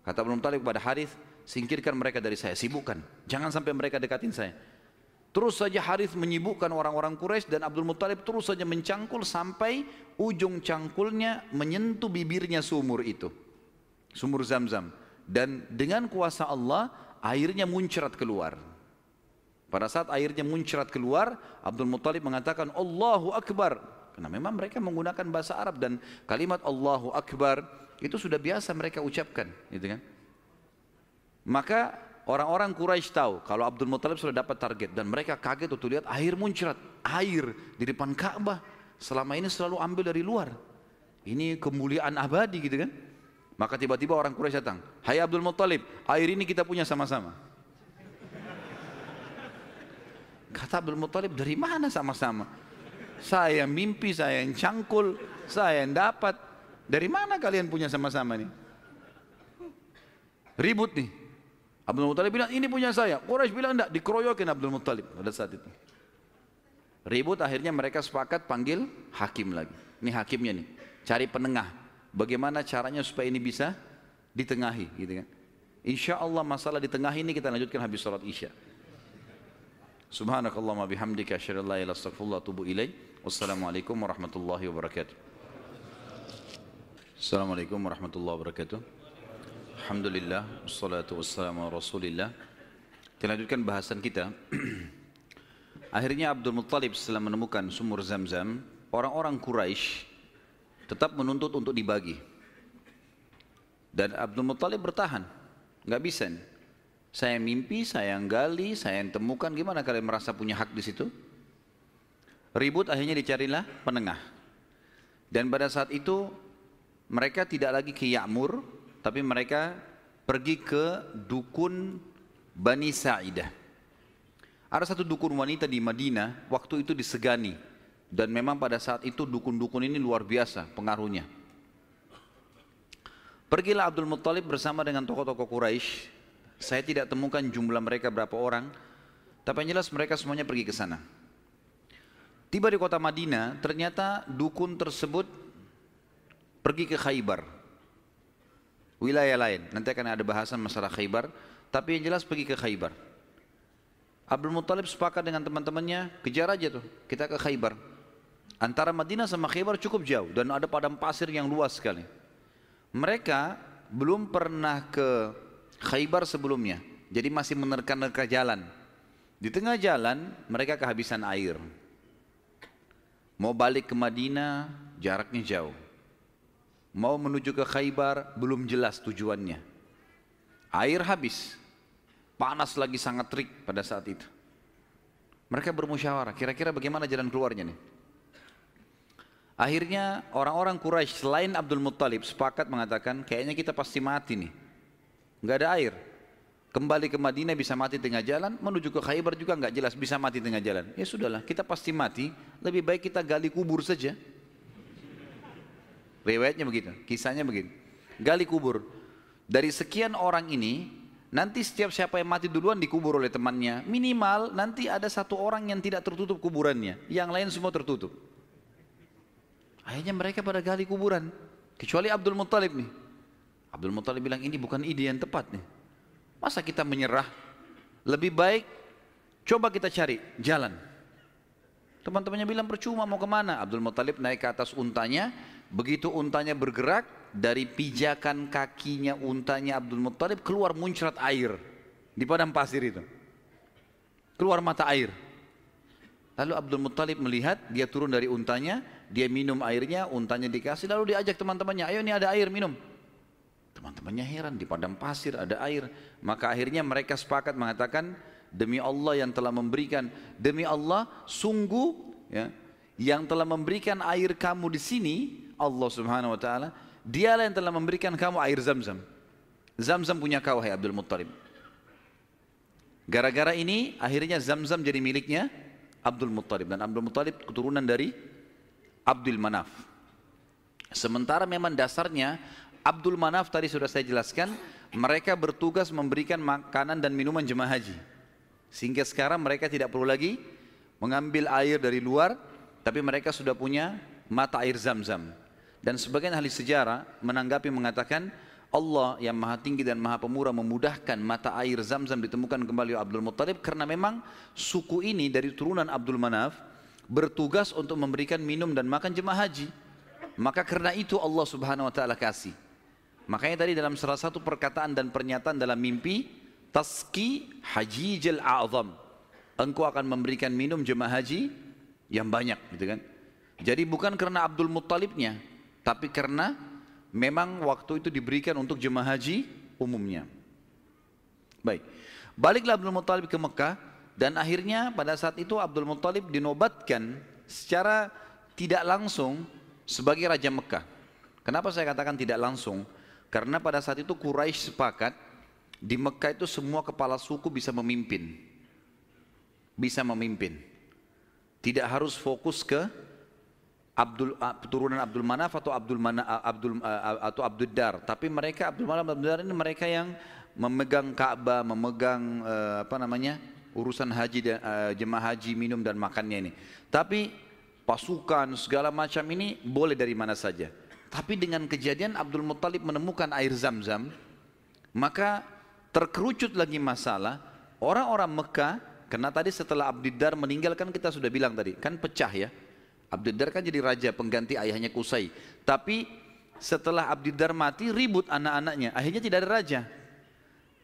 Kata Abdul Muttalib kepada Harith, singkirkan mereka dari saya, sibukkan. Jangan sampai mereka dekatin saya. Terus saja Harith menyibukkan orang-orang Quraisy dan Abdul Muttalib terus saja mencangkul sampai ujung cangkulnya menyentuh bibirnya sumur itu. Sumur Zam-Zam. Dan dengan kuasa Allah airnya muncrat keluar. Pada saat airnya muncrat keluar, Abdul Muttalib mengatakan Allahu Akbar. Karena memang mereka menggunakan bahasa Arab dan kalimat Allahu Akbar itu sudah biasa mereka ucapkan, gitu kan? Maka Orang-orang Quraisy tahu kalau Abdul Muthalib sudah dapat target dan mereka kaget untuk lihat air muncrat, air di depan Ka'bah. Selama ini selalu ambil dari luar. Ini kemuliaan abadi gitu kan. Maka tiba-tiba orang Quraisy datang, "Hai Abdul Muthalib, air ini kita punya sama-sama." Kata Abdul Muthalib, "Dari mana sama-sama?" Saya mimpi, saya yang cangkul, saya yang dapat. Dari mana kalian punya sama-sama nih? Ribut nih, Abdul Muttalib bilang ini punya saya. Quraisy bilang enggak, dikeroyokin Abdul Muttalib pada saat itu. Ribut akhirnya mereka sepakat panggil hakim lagi. Ini hakimnya nih, cari penengah. Bagaimana caranya supaya ini bisa ditengahi gitu kan. Insya Allah masalah di tengah ini kita lanjutkan habis sholat isya. Subhanakallahumma bihamdika asyhadu la atubu ilaik. Wassalamualaikum warahmatullahi wabarakatuh. Assalamualaikum warahmatullahi wabarakatuh. Alhamdulillah, wassalatu wassalamu rasulillah. Kita lanjutkan bahasan kita. Akhirnya Abdul Muttalib setelah menemukan sumur Zam-Zam, orang-orang Quraisy tetap menuntut untuk dibagi. Dan Abdul Muttalib bertahan, nggak bisa nih. Saya mimpi, saya yang gali, saya yang temukan. Gimana kalian merasa punya hak di situ? Ribut akhirnya dicarilah penengah. Dan pada saat itu mereka tidak lagi ke Ya'mur, tapi mereka pergi ke dukun Bani Sa'idah. Ada satu dukun wanita di Madinah, waktu itu disegani. Dan memang pada saat itu dukun-dukun ini luar biasa pengaruhnya. Pergilah Abdul Muttalib bersama dengan tokoh-tokoh Quraisy. Saya tidak temukan jumlah mereka berapa orang, tapi yang jelas mereka semuanya pergi ke sana. Tiba di kota Madinah, ternyata dukun tersebut pergi ke Khaybar wilayah lain. Nanti akan ada bahasan masalah Khaybar, tapi yang jelas pergi ke Khaybar. Abdul Muttalib sepakat dengan teman-temannya, kejar aja tuh, kita ke Khaybar. Antara Madinah sama Khaybar cukup jauh dan ada padang pasir yang luas sekali. Mereka belum pernah ke Khaybar sebelumnya, jadi masih menerka-nerka jalan. Di tengah jalan mereka kehabisan air. Mau balik ke Madinah, jaraknya jauh. Mau menuju ke Khaybar belum jelas tujuannya. Air habis. Panas lagi sangat terik pada saat itu. Mereka bermusyawarah, kira-kira bagaimana jalan keluarnya nih? Akhirnya orang-orang Quraisy selain Abdul Muttalib sepakat mengatakan kayaknya kita pasti mati nih. Enggak ada air. Kembali ke Madinah bisa mati tengah jalan, menuju ke Khaybar juga enggak jelas bisa mati tengah jalan. Ya sudahlah, kita pasti mati, lebih baik kita gali kubur saja. Riwayatnya begitu, kisahnya begitu. Gali kubur. Dari sekian orang ini, nanti setiap siapa yang mati duluan dikubur oleh temannya. Minimal nanti ada satu orang yang tidak tertutup kuburannya. Yang lain semua tertutup. Akhirnya mereka pada gali kuburan. Kecuali Abdul Muttalib nih. Abdul Muttalib bilang ini bukan ide yang tepat nih. Masa kita menyerah? Lebih baik coba kita cari jalan. Teman-temannya bilang percuma mau ke mana? Abdul Muttalib naik ke atas untanya, Begitu untanya bergerak, dari pijakan kakinya untanya Abdul Muttalib keluar muncrat air di padang pasir itu. Keluar mata air. Lalu Abdul Muttalib melihat, dia turun dari untanya, dia minum airnya, untanya dikasih, lalu diajak teman-temannya, ayo ini ada air, minum. Teman-temannya heran, di padang pasir ada air. Maka akhirnya mereka sepakat mengatakan, demi Allah yang telah memberikan, demi Allah sungguh ya, yang telah memberikan air kamu di sini, Allah Subhanahu wa taala, dialah yang telah memberikan kamu air Zam-Zam. Zam-Zam punya kau hai Abdul Muttalib. Gara-gara ini akhirnya Zam-Zam jadi miliknya Abdul Muttalib dan Abdul Muttalib keturunan dari Abdul Manaf. Sementara memang dasarnya Abdul Manaf tadi sudah saya jelaskan, mereka bertugas memberikan makanan dan minuman jemaah haji. Sehingga sekarang mereka tidak perlu lagi mengambil air dari luar, tapi mereka sudah punya mata air zam-zam. Dan sebagian ahli sejarah menanggapi mengatakan, Allah yang maha tinggi dan maha pemurah memudahkan mata air zam-zam ditemukan kembali Abdul Muttalib karena memang suku ini dari turunan Abdul Manaf bertugas untuk memberikan minum dan makan jemaah haji. Maka karena itu Allah subhanahu wa ta'ala kasih. Makanya tadi dalam salah satu perkataan dan pernyataan dalam mimpi, Taski hajijil a'zam. Engkau akan memberikan minum jemaah haji yang banyak gitu kan. Jadi bukan karena Abdul Muttalibnya, tapi karena memang waktu itu diberikan untuk jemaah haji umumnya. Baik, baliklah Abdul Muttalib ke Mekah dan akhirnya pada saat itu Abdul Muttalib dinobatkan secara tidak langsung sebagai Raja Mekah. Kenapa saya katakan tidak langsung? Karena pada saat itu Quraisy sepakat di Mekah itu semua kepala suku bisa memimpin. Bisa memimpin. Tidak harus fokus ke Abdul uh, turunan Abdul Manaf atau Abdul Mana, uh, Abdul uh, atau Abdul Dar. Tapi mereka Abdul Manaf Abdul Dar ini mereka yang memegang Ka'bah memegang uh, apa namanya urusan haji dan uh, jemaah haji minum dan makannya ini. Tapi pasukan segala macam ini boleh dari mana saja. Tapi dengan kejadian Abdul Muttalib menemukan air zam-zam maka terkerucut lagi masalah. Orang-orang Mekah karena tadi setelah Abdul Dar meninggalkan kita sudah bilang tadi kan pecah ya Abdiddar kan jadi raja pengganti ayahnya Kusai. Tapi setelah Abdiddar mati ribut anak-anaknya. Akhirnya tidak ada raja.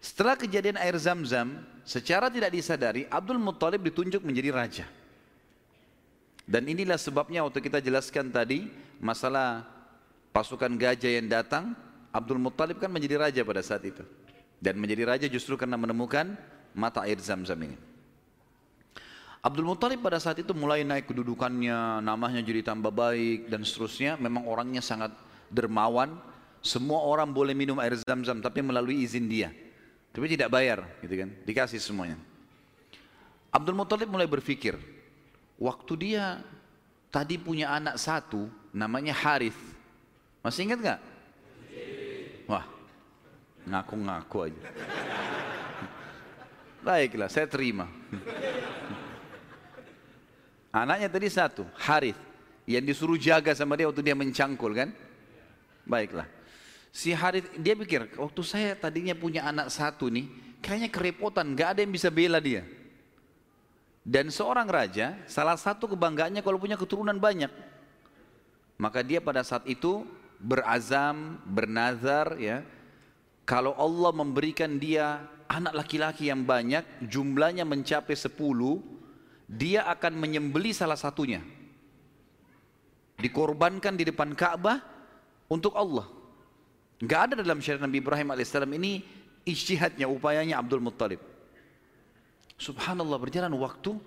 Setelah kejadian air zam-zam, secara tidak disadari Abdul Muttalib ditunjuk menjadi raja. Dan inilah sebabnya waktu kita jelaskan tadi masalah pasukan gajah yang datang, Abdul Muttalib kan menjadi raja pada saat itu. Dan menjadi raja justru karena menemukan mata air zam-zam ini. Abdul Muttalib pada saat itu mulai naik kedudukannya, namanya jadi tambah baik dan seterusnya. Memang orangnya sangat dermawan. Semua orang boleh minum air zam-zam tapi melalui izin dia. Tapi tidak bayar, gitu kan? Dikasih semuanya. Abdul Muttalib mulai berpikir, waktu dia tadi punya anak satu, namanya Harith. Masih ingat nggak? Wah, ngaku-ngaku aja. Baiklah, saya terima. Anaknya tadi satu, Harith. Yang disuruh jaga sama dia waktu dia mencangkul kan? Baiklah. Si Harith, dia pikir, waktu saya tadinya punya anak satu nih, kayaknya kerepotan, gak ada yang bisa bela dia. Dan seorang raja, salah satu kebanggaannya kalau punya keturunan banyak. Maka dia pada saat itu berazam, bernazar ya. Kalau Allah memberikan dia anak laki-laki yang banyak, jumlahnya mencapai sepuluh, dia akan menyembeli salah satunya. Dikorbankan di depan Ka'bah untuk Allah. Enggak ada dalam syariat Nabi Ibrahim alaihissalam ini ijtihadnya, upayanya Abdul Muttalib. Subhanallah berjalan waktu,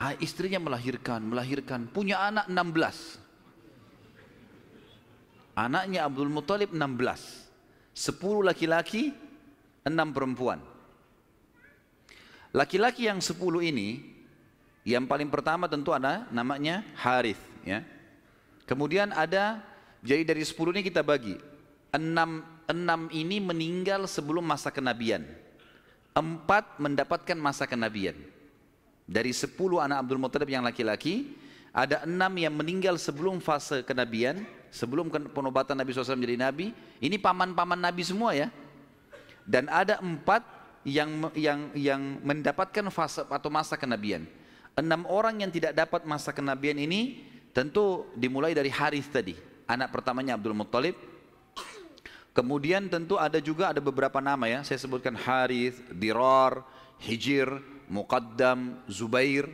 ah, istrinya melahirkan, melahirkan, punya anak 16. Anaknya Abdul Muttalib 16. 10 laki-laki, 6 perempuan. Laki-laki yang 10 ini yang paling pertama tentu ada namanya Harith ya. Kemudian ada jadi dari 10 ini kita bagi. Enam, enam ini meninggal sebelum masa kenabian. Empat mendapatkan masa kenabian. Dari 10 anak Abdul Muttalib yang laki-laki, ada enam yang meninggal sebelum fase kenabian, sebelum penobatan Nabi SAW menjadi Nabi. Ini paman-paman Nabi semua ya. Dan ada empat yang yang yang mendapatkan fase atau masa kenabian. Enam orang yang tidak dapat masa kenabian ini tentu dimulai dari Harith tadi, anak pertamanya Abdul Muttalib. Kemudian tentu ada juga ada beberapa nama ya, saya sebutkan Harith, Dirar, Hijir, Muqaddam, Zubair.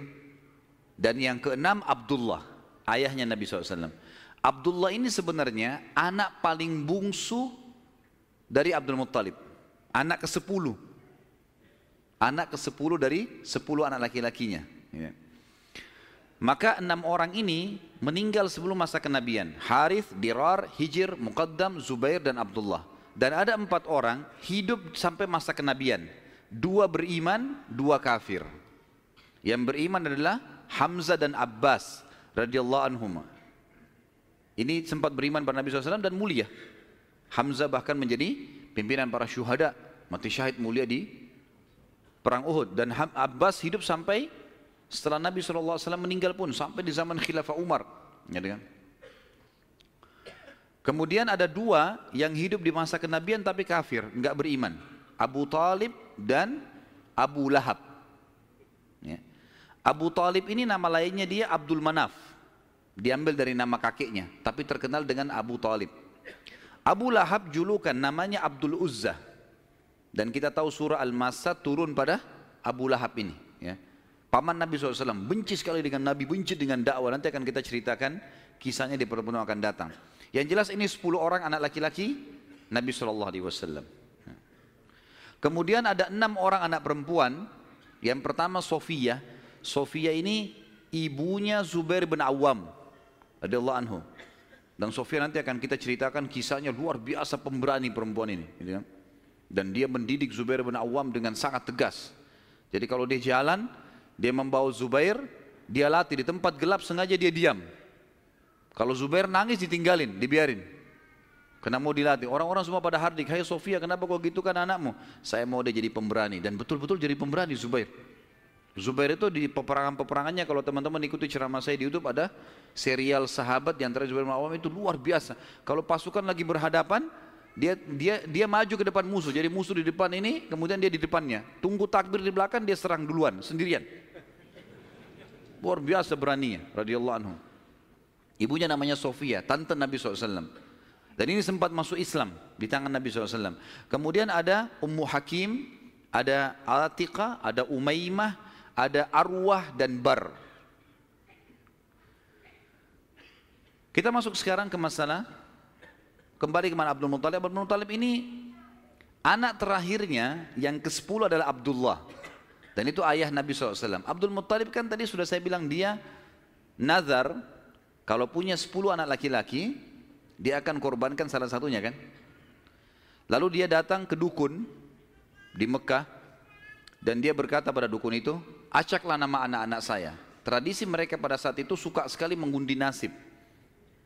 Dan yang keenam Abdullah, ayahnya Nabi SAW. Abdullah ini sebenarnya anak paling bungsu dari Abdul Muttalib. Anak ke sepuluh. Anak ke sepuluh dari sepuluh anak laki-lakinya. Ya. Maka enam orang ini meninggal sebelum masa kenabian. Harith, Dirar, Hijir, Muqaddam, Zubair dan Abdullah. Dan ada empat orang hidup sampai masa kenabian. Dua beriman, dua kafir. Yang beriman adalah Hamzah dan Abbas radhiyallahu anhum. Ini sempat beriman pada Nabi SAW dan mulia. Hamzah bahkan menjadi pimpinan para syuhada, mati syahid mulia di perang Uhud dan Abbas hidup sampai setelah Nabi SAW meninggal pun sampai di zaman Khilafah Umar. Ya, kan? Kemudian ada dua yang hidup di masa kenabian tapi kafir, enggak beriman. Abu Talib dan Abu Lahab. Ya. Abu Talib ini nama lainnya dia Abdul Manaf. Diambil dari nama kakeknya, tapi terkenal dengan Abu Talib. Abu Lahab julukan namanya Abdul Uzza. Dan kita tahu surah Al-Masa turun pada Abu Lahab ini. Ya. Paman Nabi SAW benci sekali dengan Nabi, benci dengan dakwah. Nanti akan kita ceritakan kisahnya di pertemuan akan datang. Yang jelas ini 10 orang anak laki-laki Nabi SAW. Kemudian ada enam orang anak perempuan. Yang pertama Sofia. Sofia ini ibunya Zubair bin Awam radhiyallahu anhu. Dan Sofia nanti akan kita ceritakan kisahnya luar biasa pemberani perempuan ini. Gitu kan? Dan dia mendidik Zubair bin Awam dengan sangat tegas. Jadi kalau dia jalan, dia membawa Zubair, dia latih di tempat gelap sengaja dia diam. Kalau Zubair nangis ditinggalin, dibiarin. Karena mau dilatih. Orang-orang semua pada hardik, hai Sofia kenapa kau gitu kan anakmu? Saya mau dia jadi pemberani. Dan betul-betul jadi pemberani Zubair. Zubair itu di peperangan-peperangannya kalau teman-teman ikuti ceramah saya di YouTube ada serial sahabat di antara Zubair bin Awam itu luar biasa. Kalau pasukan lagi berhadapan, dia dia dia maju ke depan musuh. Jadi musuh di depan ini, kemudian dia di depannya. Tunggu takbir di belakang, dia serang duluan sendirian. Luar biasa beraninya, radhiyallahu anhu. Ibunya namanya Sofia, tante Nabi SAW. Dan ini sempat masuk Islam di tangan Nabi SAW. Kemudian ada Ummu Hakim, ada Atiqah, ada Umaymah, ada arwah dan bar. Kita masuk sekarang ke masalah kembali ke mana Abdul Muttalib. Abdul Muttalib ini anak terakhirnya yang ke-10 adalah Abdullah. Dan itu ayah Nabi SAW. Abdul Muttalib kan tadi sudah saya bilang dia nazar kalau punya 10 anak laki-laki dia akan korbankan salah satunya kan. Lalu dia datang ke dukun di Mekah dan dia berkata pada dukun itu, acaklah nama anak-anak saya. Tradisi mereka pada saat itu suka sekali mengundi nasib.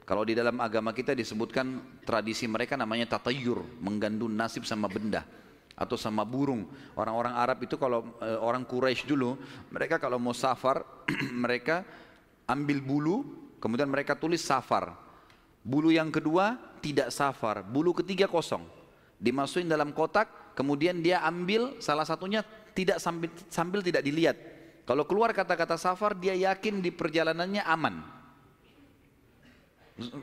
Kalau di dalam agama kita disebutkan tradisi mereka namanya tatayur, menggandun nasib sama benda atau sama burung. Orang-orang Arab itu kalau e, orang Quraisy dulu, mereka kalau mau safar, mereka ambil bulu, kemudian mereka tulis safar. Bulu yang kedua tidak safar, bulu ketiga kosong. Dimasukin dalam kotak, kemudian dia ambil salah satunya tidak sambil, sambil tidak dilihat. Kalau keluar kata-kata safar, dia yakin di perjalanannya aman.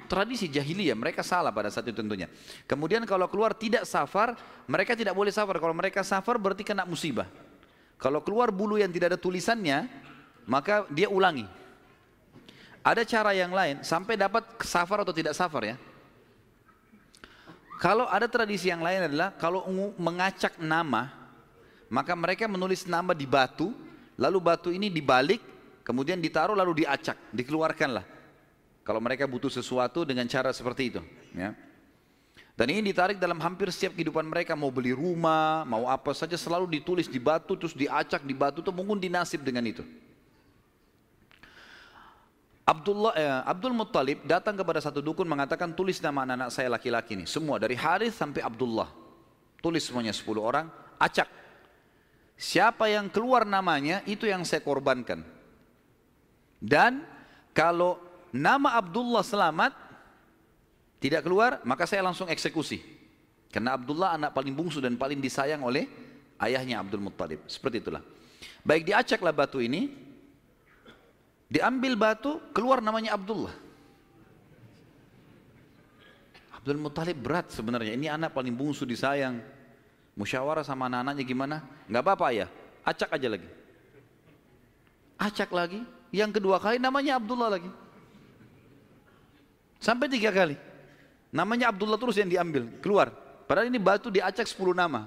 Tradisi jahiliyah, mereka salah pada saat itu tentunya. Kemudian kalau keluar tidak safar, mereka tidak boleh safar. Kalau mereka safar berarti kena musibah. Kalau keluar bulu yang tidak ada tulisannya, maka dia ulangi. Ada cara yang lain sampai dapat safar atau tidak safar ya. Kalau ada tradisi yang lain adalah kalau mengacak nama, maka mereka menulis nama di batu, Lalu batu ini dibalik, kemudian ditaruh lalu diacak, dikeluarkanlah. Kalau mereka butuh sesuatu dengan cara seperti itu. Ya. Dan ini ditarik dalam hampir setiap kehidupan mereka mau beli rumah, mau apa saja selalu ditulis di batu terus diacak di batu itu mungkin dinasib dengan itu. Abdullah eh, Abdul Muttalib datang kepada satu dukun mengatakan tulis nama anak-anak saya laki-laki ini semua dari Harith sampai Abdullah. Tulis semuanya 10 orang, acak Siapa yang keluar namanya itu yang saya korbankan. Dan kalau nama Abdullah selamat tidak keluar, maka saya langsung eksekusi. Karena Abdullah anak paling bungsu dan paling disayang oleh ayahnya Abdul Muttalib. Seperti itulah. Baik diacaklah batu ini, diambil batu, keluar namanya Abdullah. Abdul Muttalib berat sebenarnya. Ini anak paling bungsu disayang. Musyawarah sama anak-anaknya gimana? Enggak apa-apa ya, acak aja lagi. Acak lagi, yang kedua kali namanya Abdullah lagi. Sampai tiga kali. Namanya Abdullah terus yang diambil, keluar. Padahal ini batu diacak 10 nama.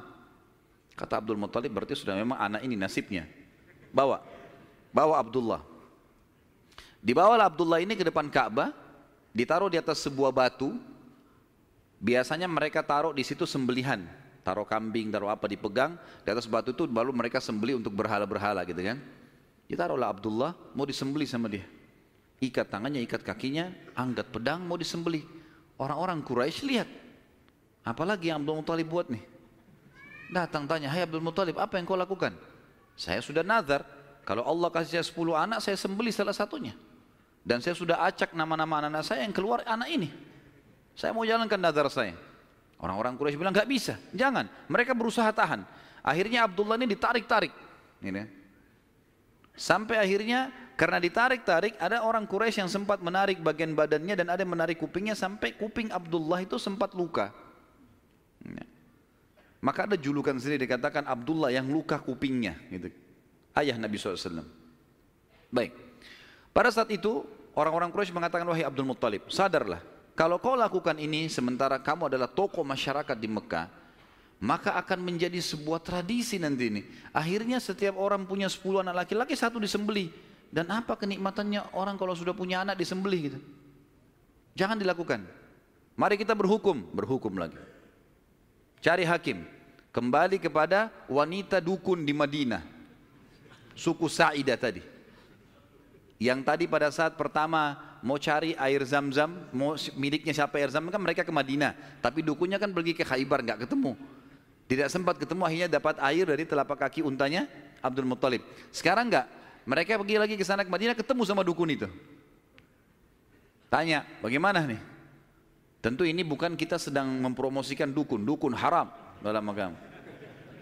Kata Abdul Muttalib berarti sudah memang anak ini nasibnya. Bawa. Bawa Abdullah. Dibawalah Abdullah ini ke depan Ka'bah, ditaruh di atas sebuah batu. Biasanya mereka taruh di situ sembelihan taruh kambing, taruh apa dipegang di atas batu itu baru mereka sembeli untuk berhala-berhala gitu kan. Ditaruhlah Abdullah, mau disembeli sama dia. Ikat tangannya, ikat kakinya, angkat pedang, mau disembeli. Orang-orang Quraisy lihat. Apalagi yang Abdul Muttalib buat nih. Datang tanya, hai Abdul Muttalib, apa yang kau lakukan? Saya sudah nazar, kalau Allah kasih saya 10 anak, saya sembeli salah satunya. Dan saya sudah acak nama-nama anak-anak saya yang keluar anak ini. Saya mau jalankan nazar saya. Orang-orang Quraisy bilang, nggak bisa, jangan. Mereka berusaha tahan. Akhirnya Abdullah ini ditarik-tarik. Ini. Sampai akhirnya karena ditarik-tarik ada orang Quraisy yang sempat menarik bagian badannya dan ada yang menarik kupingnya sampai kuping Abdullah itu sempat luka. Maka ada julukan sendiri dikatakan Abdullah yang luka kupingnya. Gitu. Ayah Nabi SAW. Baik. Pada saat itu orang-orang Quraisy mengatakan wahai Abdul Muttalib, sadarlah. Kalau kau lakukan ini sementara kamu adalah tokoh masyarakat di Mekah, maka akan menjadi sebuah tradisi nanti ini. Akhirnya setiap orang punya 10 anak laki-laki, satu disembeli. Dan apa kenikmatannya orang kalau sudah punya anak disembeli gitu. Jangan dilakukan. Mari kita berhukum, berhukum lagi. Cari hakim. Kembali kepada wanita dukun di Madinah. Suku Sa'idah tadi. Yang tadi pada saat pertama mau cari air zam-zam, mau miliknya siapa air zam kan mereka ke Madinah. Tapi dukunnya kan pergi ke Khaybar, nggak ketemu. Tidak sempat ketemu akhirnya dapat air dari telapak kaki untanya Abdul Muttalib. Sekarang nggak, mereka pergi lagi ke sana ke Madinah ketemu sama dukun itu. Tanya, bagaimana nih? Tentu ini bukan kita sedang mempromosikan dukun, dukun haram dalam agama.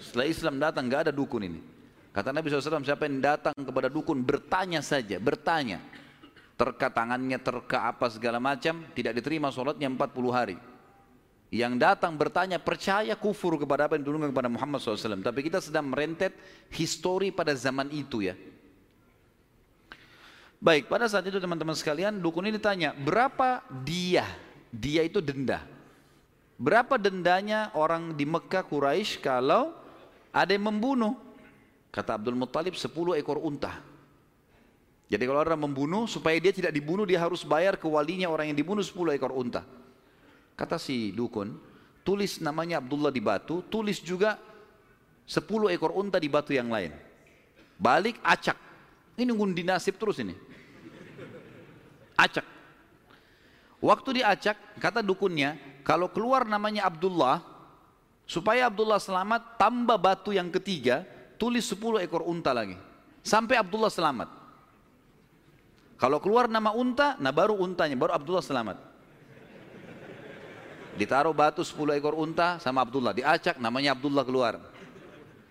Setelah Islam datang nggak ada dukun ini. Kata Nabi SAW, siapa yang datang kepada dukun bertanya saja, bertanya. Terka tangannya, terka apa segala macam, tidak diterima sholatnya 40 hari. Yang datang bertanya percaya kufur kepada apa yang diturunkan kepada Muhammad SAW. Tapi kita sedang merentet histori pada zaman itu ya. Baik, pada saat itu teman-teman sekalian, dukun ini tanya, berapa dia dia itu denda. Berapa dendanya orang di Mekah Quraisy kalau ada yang membunuh? Kata Abdul Muttalib 10 ekor unta. Jadi kalau orang membunuh supaya dia tidak dibunuh dia harus bayar ke walinya orang yang dibunuh 10 ekor unta. Kata si dukun, tulis namanya Abdullah di batu, tulis juga 10 ekor unta di batu yang lain. Balik acak. Ini ngundi nasib terus ini. Acak. Waktu diacak, kata dukunnya, kalau keluar namanya Abdullah, supaya Abdullah selamat, tambah batu yang ketiga, tulis 10 ekor unta lagi. Sampai Abdullah selamat. Kalau keluar nama unta, nah baru untanya, baru Abdullah selamat. Ditaruh batu 10 ekor unta sama Abdullah, diacak namanya Abdullah keluar.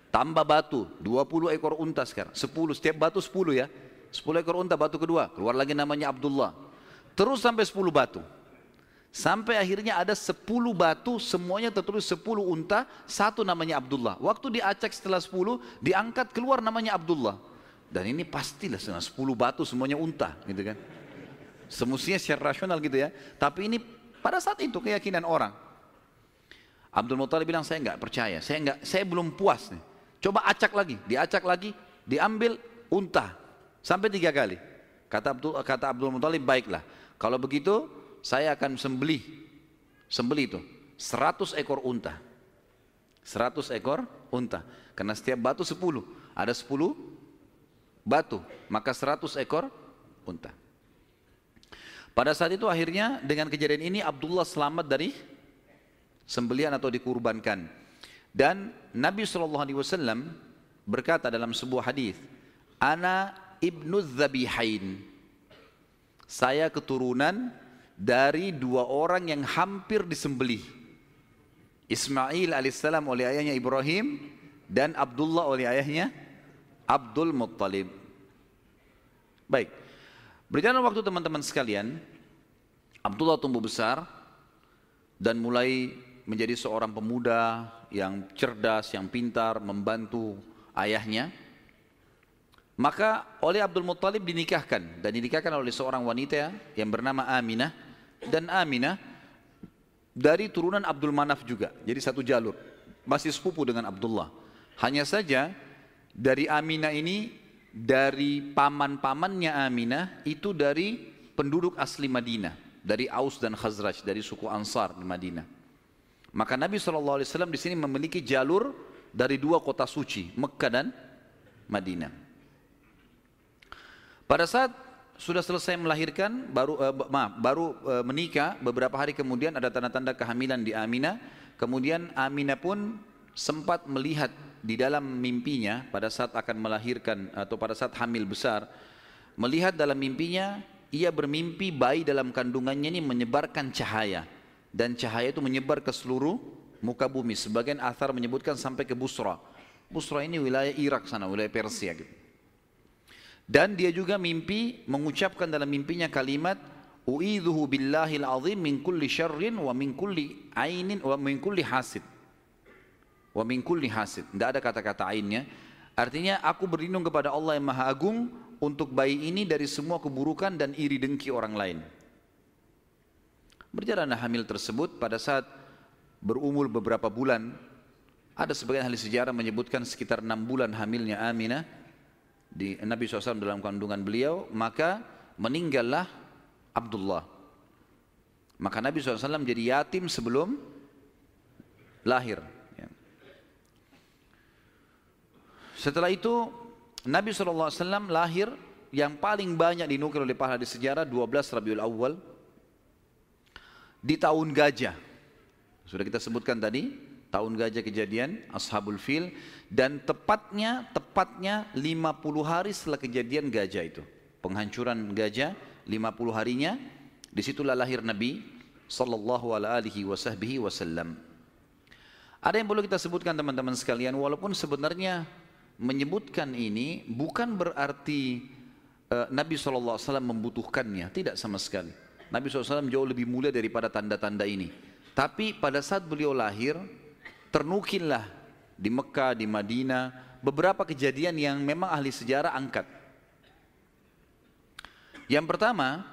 Tambah batu, 20 ekor unta sekarang, 10, setiap batu 10 ya. 10 ekor unta batu kedua, keluar lagi namanya Abdullah. Terus sampai 10 batu. Sampai akhirnya ada 10 batu, semuanya tertulis 10 unta, satu namanya Abdullah. Waktu diacak setelah 10, diangkat keluar namanya Abdullah. Dan ini pastilah 10 batu semuanya unta, gitu kan. Semestinya secara rasional gitu ya. Tapi ini pada saat itu keyakinan orang. Abdul Muttalib bilang saya nggak percaya, saya nggak, saya belum puas nih. Coba acak lagi, diacak lagi, diambil unta sampai tiga kali. Kata Abdul, kata Abdul Muttalib baiklah. Kalau begitu saya akan sembelih. Sembelih itu 100 ekor unta. 100 ekor unta. Karena setiap batu 10. Ada 10 batu. Maka 100 ekor unta. Pada saat itu akhirnya dengan kejadian ini Abdullah selamat dari sembelian atau dikurbankan. Dan Nabi SAW berkata dalam sebuah hadis, Ana ibnu Zabihain saya keturunan dari dua orang yang hampir disembelih. Ismail alaihissalam oleh ayahnya Ibrahim dan Abdullah oleh ayahnya Abdul Muttalib. Baik. Berjalan waktu teman-teman sekalian, Abdullah tumbuh besar dan mulai menjadi seorang pemuda yang cerdas, yang pintar, membantu ayahnya. Maka oleh Abdul Muttalib dinikahkan dan dinikahkan oleh seorang wanita yang bernama Aminah dan Aminah dari turunan Abdul Manaf juga. Jadi satu jalur. Masih sepupu dengan Abdullah. Hanya saja dari Aminah ini dari paman-pamannya Aminah itu dari penduduk asli Madinah, dari Aus dan Khazraj, dari suku Ansar di Madinah. Maka Nabi SAW di sini memiliki jalur dari dua kota suci, Mekah dan Madinah. Pada saat sudah selesai melahirkan, baru uh, maaf, baru uh, menikah, beberapa hari kemudian ada tanda-tanda kehamilan di Aminah. Kemudian Aminah pun sempat melihat di dalam mimpinya pada saat akan melahirkan atau pada saat hamil besar, melihat dalam mimpinya ia bermimpi bayi dalam kandungannya ini menyebarkan cahaya dan cahaya itu menyebar ke seluruh muka bumi. Sebagian athar menyebutkan sampai ke Busra. Busra ini wilayah Irak sana, wilayah Persia gitu. Dan dia juga mimpi mengucapkan dalam mimpinya kalimat U'idhuhu billahil azim min kulli syarrin wa min kulli ainin wa min kulli hasid. Wa min kulli hasid. Tidak ada kata-kata ainnya. Artinya aku berlindung kepada Allah yang Maha Agung untuk bayi ini dari semua keburukan dan iri dengki orang lain. Berjalanlah hamil tersebut pada saat berumur beberapa bulan. Ada sebagian ahli sejarah menyebutkan sekitar enam bulan hamilnya Aminah di Nabi SAW dalam kandungan beliau, maka meninggallah Abdullah. Maka Nabi SAW jadi yatim sebelum lahir. Ya. Setelah itu Nabi SAW lahir yang paling banyak dinukil oleh para di sejarah 12 Rabiul Awal di tahun gajah. Sudah kita sebutkan tadi, tahun gajah kejadian Ashabul Fil dan tepatnya tepatnya 50 hari setelah kejadian gajah itu. Penghancuran gajah 50 harinya di situlah lahir Nabi sallallahu alaihi wasallam ada yang perlu kita sebutkan teman-teman sekalian walaupun sebenarnya menyebutkan ini bukan berarti uh, Nabi SAW membutuhkannya. Tidak sama sekali. Nabi SAW jauh lebih mulia daripada tanda-tanda ini. Tapi pada saat beliau lahir ternukillah di Mekah, di Madinah, beberapa kejadian yang memang ahli sejarah angkat. Yang pertama,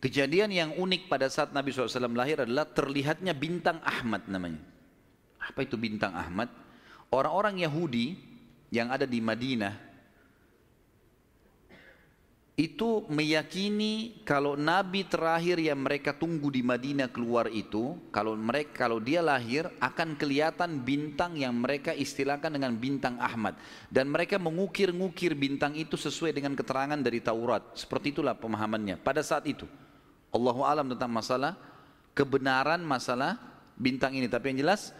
kejadian yang unik pada saat Nabi SAW lahir adalah terlihatnya bintang Ahmad namanya. Apa itu bintang Ahmad? Orang-orang Yahudi yang ada di Madinah itu meyakini kalau nabi terakhir yang mereka tunggu di Madinah keluar itu kalau mereka kalau dia lahir akan kelihatan bintang yang mereka istilahkan dengan bintang Ahmad. Dan mereka mengukir-ngukir bintang itu sesuai dengan keterangan dari Taurat. Seperti itulah pemahamannya. Pada saat itu Allahu alam tentang masalah kebenaran masalah bintang ini. Tapi yang jelas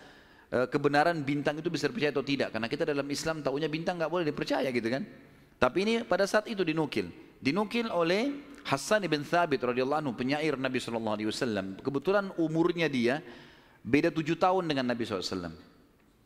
eh, kebenaran bintang itu bisa dipercaya atau tidak? Karena kita dalam Islam tahunya bintang nggak boleh dipercaya gitu kan? Tapi ini pada saat itu dinukil dinukil oleh Hasan ibn Thabit radhiyallahu anhu penyair Nabi sallallahu alaihi wasallam. Kebetulan umurnya dia beda tujuh tahun dengan Nabi SAW.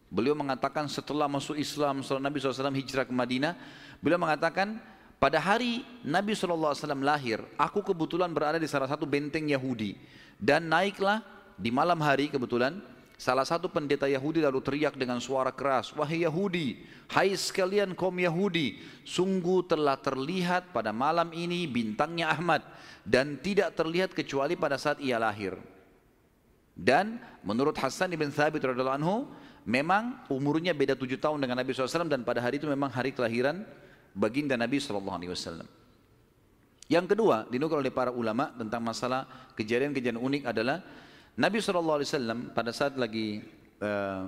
Beliau mengatakan setelah masuk Islam, setelah Nabi SAW hijrah ke Madinah, beliau mengatakan pada hari Nabi SAW lahir, aku kebetulan berada di salah satu benteng Yahudi dan naiklah di malam hari kebetulan Salah satu pendeta Yahudi lalu teriak dengan suara keras, Wahai Yahudi, hai sekalian kaum Yahudi, sungguh telah terlihat pada malam ini bintangnya Ahmad dan tidak terlihat kecuali pada saat ia lahir. Dan menurut Hasan ibn Thabit radhiallahu anhu, memang umurnya beda tujuh tahun dengan Nabi SAW dan pada hari itu memang hari kelahiran baginda Nabi SAW. Yang kedua, dinukil oleh para ulama tentang masalah kejadian-kejadian unik adalah Nabi SAW pada saat lagi uh,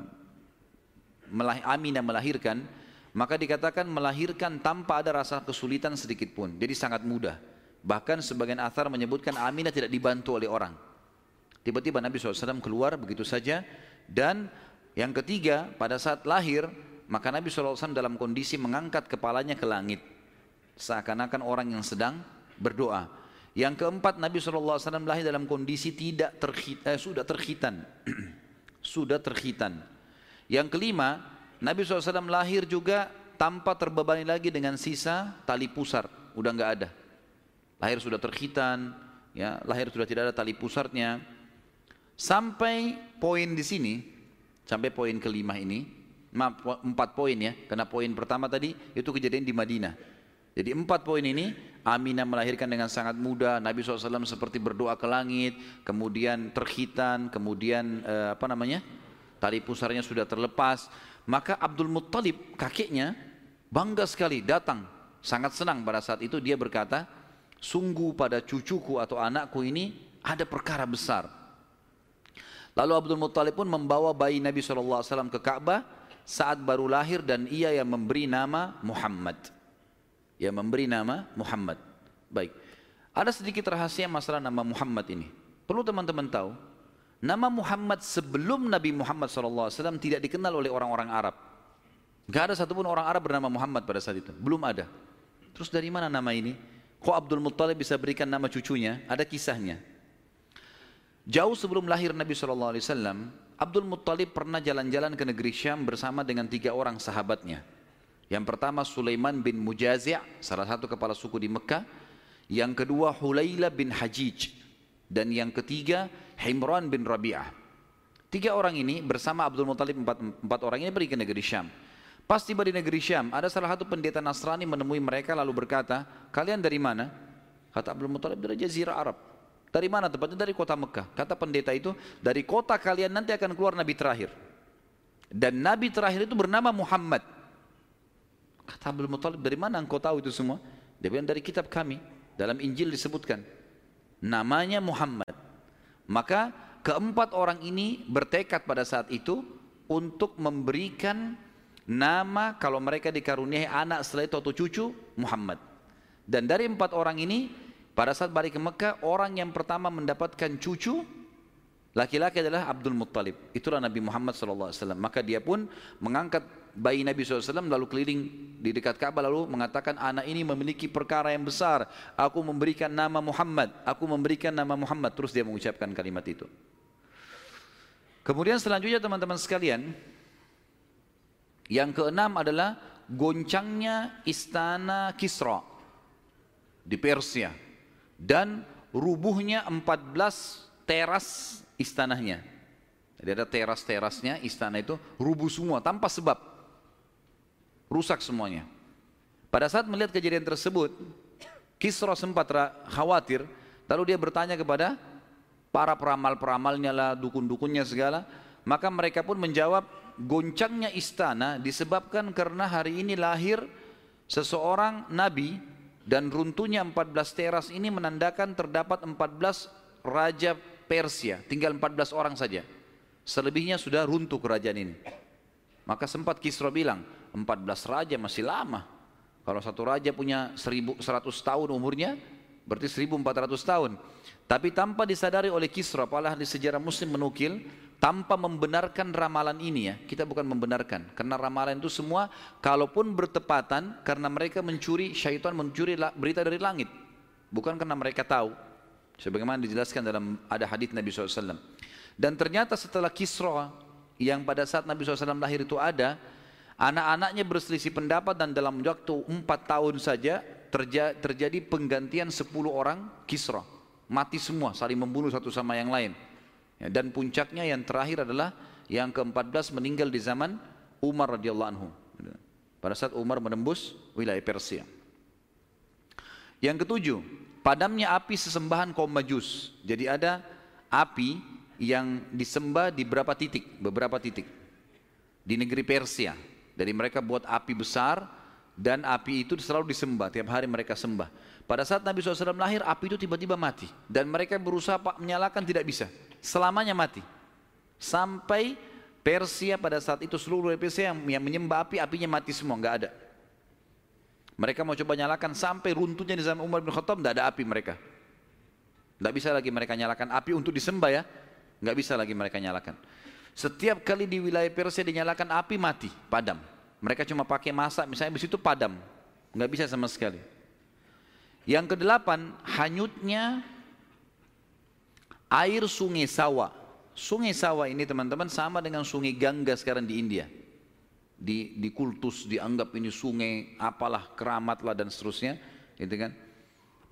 Aminah melahirkan, maka dikatakan melahirkan tanpa ada rasa kesulitan sedikit pun. Jadi sangat mudah. Bahkan sebagian athar menyebutkan Aminah tidak dibantu oleh orang. Tiba-tiba Nabi SAW keluar begitu saja. Dan yang ketiga, pada saat lahir, maka Nabi SAW dalam kondisi mengangkat kepalanya ke langit. Seakan-akan orang yang sedang berdoa. Yang keempat Nabi SAW lahir dalam kondisi tidak terhit, eh, sudah terhitan. sudah terhitan. Yang kelima Nabi SAW lahir juga tanpa terbebani lagi dengan sisa tali pusar. Udah nggak ada. Lahir sudah terhitan, ya, lahir sudah tidak ada tali pusarnya. Sampai poin di sini, sampai poin kelima ini, maaf, empat poin ya, karena poin pertama tadi itu kejadian di Madinah. Jadi empat poin ini Aminah melahirkan dengan sangat mudah. Nabi SAW seperti berdoa ke langit, kemudian terhitan, kemudian eh, apa namanya? Tali pusarnya sudah terlepas. Maka Abdul Muttalib kakeknya bangga sekali datang, sangat senang pada saat itu dia berkata, sungguh pada cucuku atau anakku ini ada perkara besar. Lalu Abdul Muttalib pun membawa bayi Nabi SAW ke Ka'bah saat baru lahir dan ia yang memberi nama Muhammad. Yang memberi nama Muhammad. Baik. Ada sedikit rahasia masalah nama Muhammad ini. Perlu teman-teman tahu, nama Muhammad sebelum Nabi Muhammad SAW tidak dikenal oleh orang-orang Arab. Gak ada satupun orang Arab bernama Muhammad pada saat itu. Belum ada. Terus dari mana nama ini? Kok Abdul Muttalib bisa berikan nama cucunya? Ada kisahnya. Jauh sebelum lahir Nabi SAW, Abdul Muttalib pernah jalan-jalan ke negeri Syam bersama dengan tiga orang sahabatnya. Yang pertama Sulaiman bin Mujazi' salah satu kepala suku di Mekah. Yang kedua Hulaila bin Hajij. Dan yang ketiga Himran bin Rabi'ah. Tiga orang ini bersama Abdul Muttalib empat, empat orang ini pergi ke negeri Syam. Pas tiba di negeri Syam, ada salah satu pendeta Nasrani menemui mereka lalu berkata, kalian dari mana? Kata Abdul Muttalib dari Jazirah Arab. Dari mana tempatnya? Dari kota Mekah. Kata pendeta itu, dari kota kalian nanti akan keluar Nabi terakhir. Dan Nabi terakhir itu bernama Muhammad. Kata Abdul Muttalib, dari mana engkau tahu itu semua? Dia bilang dari kitab kami. Dalam Injil disebutkan. Namanya Muhammad. Maka keempat orang ini bertekad pada saat itu untuk memberikan nama kalau mereka dikaruniai anak setelah itu atau cucu Muhammad. Dan dari empat orang ini pada saat balik ke Mekah orang yang pertama mendapatkan cucu laki-laki adalah Abdul Muttalib. Itulah Nabi Muhammad SAW. Maka dia pun mengangkat bayi Nabi SAW lalu keliling di dekat Ka'bah lalu mengatakan anak ini memiliki perkara yang besar. Aku memberikan nama Muhammad. Aku memberikan nama Muhammad. Terus dia mengucapkan kalimat itu. Kemudian selanjutnya teman-teman sekalian, yang keenam adalah goncangnya istana Kisra di Persia dan rubuhnya 14 teras istananya. Jadi ada teras-terasnya istana itu rubuh semua tanpa sebab. Rusak semuanya. Pada saat melihat kejadian tersebut, Kisra sempat khawatir, lalu dia bertanya kepada para peramal-peramalnya lah, dukun-dukunnya segala, maka mereka pun menjawab, goncangnya istana disebabkan karena hari ini lahir seseorang nabi dan runtuhnya 14 teras ini menandakan terdapat 14 raja Persia, tinggal 14 orang saja. Selebihnya sudah runtuh kerajaan ini. Maka sempat Kisra bilang, 14 raja masih lama. Kalau satu raja punya 1100 tahun umurnya, berarti 1400 tahun. Tapi tanpa disadari oleh Kisra, apalah di sejarah muslim menukil, tanpa membenarkan ramalan ini ya kita bukan membenarkan karena ramalan itu semua kalaupun bertepatan karena mereka mencuri syaitan mencuri berita dari langit bukan karena mereka tahu sebagaimana dijelaskan dalam ada hadis Nabi SAW dan ternyata setelah Kisra yang pada saat Nabi SAW lahir itu ada anak-anaknya berselisih pendapat dan dalam waktu empat tahun saja terjadi penggantian sepuluh orang Kisra mati semua saling membunuh satu sama yang lain Ya, dan puncaknya yang terakhir adalah yang ke-14 meninggal di zaman Umar radhiyallahu anhu. Pada saat Umar menembus wilayah Persia. Yang ketujuh, padamnya api sesembahan kaum Majus. Jadi ada api yang disembah di beberapa titik, beberapa titik di negeri Persia. Jadi mereka buat api besar dan api itu selalu disembah, tiap hari mereka sembah. Pada saat Nabi SAW lahir, api itu tiba-tiba mati. Dan mereka berusaha menyalakan tidak bisa. Selamanya mati. Sampai Persia pada saat itu seluruh Persia yang, yang menyembah api, apinya mati semua, nggak ada. Mereka mau coba nyalakan sampai runtuhnya di zaman Umar bin Khattab, tidak ada api mereka. Tidak bisa lagi mereka nyalakan api untuk disembah ya. Nggak bisa lagi mereka nyalakan. Setiap kali di wilayah Persia dinyalakan api mati, padam. Mereka cuma pakai masak, misalnya di situ padam. Nggak bisa sama sekali. Yang kedelapan, hanyutnya air sungai Sawa. Sungai Sawa ini teman-teman sama dengan sungai Gangga sekarang di India. Di, di kultus dianggap ini sungai apalah keramat lah dan seterusnya gitu kan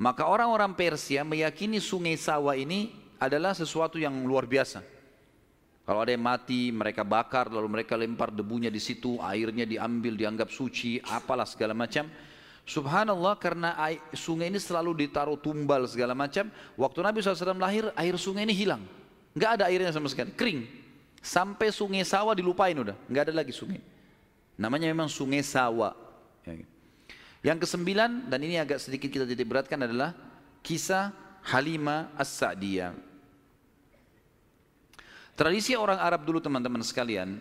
maka orang-orang Persia meyakini sungai Sawa ini adalah sesuatu yang luar biasa kalau ada yang mati mereka bakar lalu mereka lempar debunya di situ airnya diambil dianggap suci apalah segala macam Subhanallah karena air, sungai ini selalu ditaruh tumbal segala macam. Waktu Nabi SAW lahir, air sungai ini hilang. Nggak ada airnya sama sekali, kering. Sampai sungai sawah dilupain udah, nggak ada lagi sungai. Namanya memang sungai sawah. Ya, gitu. Yang kesembilan, dan ini agak sedikit kita titik beratkan adalah kisah Halimah As-Sa'diyah. Tradisi orang Arab dulu teman-teman sekalian,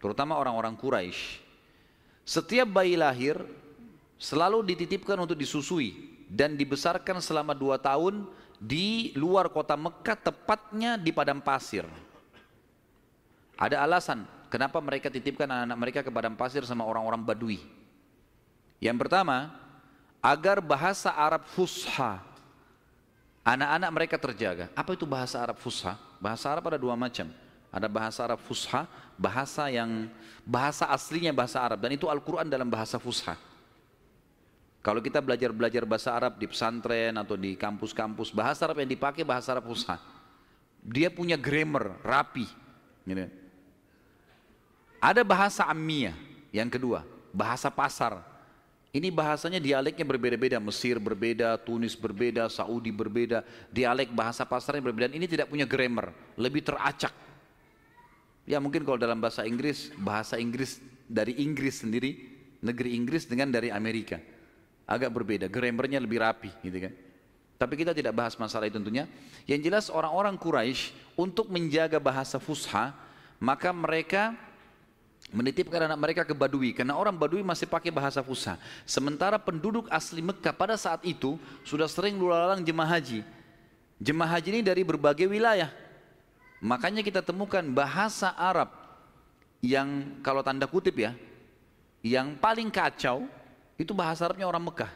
terutama orang-orang Quraisy, setiap bayi lahir selalu dititipkan untuk disusui dan dibesarkan selama dua tahun di luar kota Mekah tepatnya di padang pasir. Ada alasan kenapa mereka titipkan anak-anak mereka ke padang pasir sama orang-orang Badui. Yang pertama, agar bahasa Arab fusha anak-anak mereka terjaga. Apa itu bahasa Arab fusha? Bahasa Arab ada dua macam. Ada bahasa Arab fusha, bahasa yang bahasa aslinya bahasa Arab dan itu Al-Qur'an dalam bahasa fusha. Kalau kita belajar-belajar bahasa Arab di pesantren atau di kampus-kampus, bahasa Arab yang dipakai bahasa Arab Fusha. Dia punya grammar, rapi. Gitu. Ada bahasa Ammiyah, yang kedua, bahasa pasar. Ini bahasanya dialeknya berbeda-beda, Mesir berbeda, Tunis berbeda, Saudi berbeda, dialek bahasa pasarnya berbeda. ini tidak punya grammar, lebih teracak. Ya mungkin kalau dalam bahasa Inggris, bahasa Inggris dari Inggris sendiri, negeri Inggris dengan dari Amerika agak berbeda, grammarnya lebih rapi gitu kan. Tapi kita tidak bahas masalah itu tentunya. Yang jelas orang-orang Quraisy untuk menjaga bahasa Fusha, maka mereka menitipkan anak mereka ke Badui karena orang Badui masih pakai bahasa Fusha. Sementara penduduk asli Mekah pada saat itu sudah sering lulalang jemaah haji. Jemaah haji ini dari berbagai wilayah. Makanya kita temukan bahasa Arab yang kalau tanda kutip ya, yang paling kacau itu bahasa Arabnya orang Mekah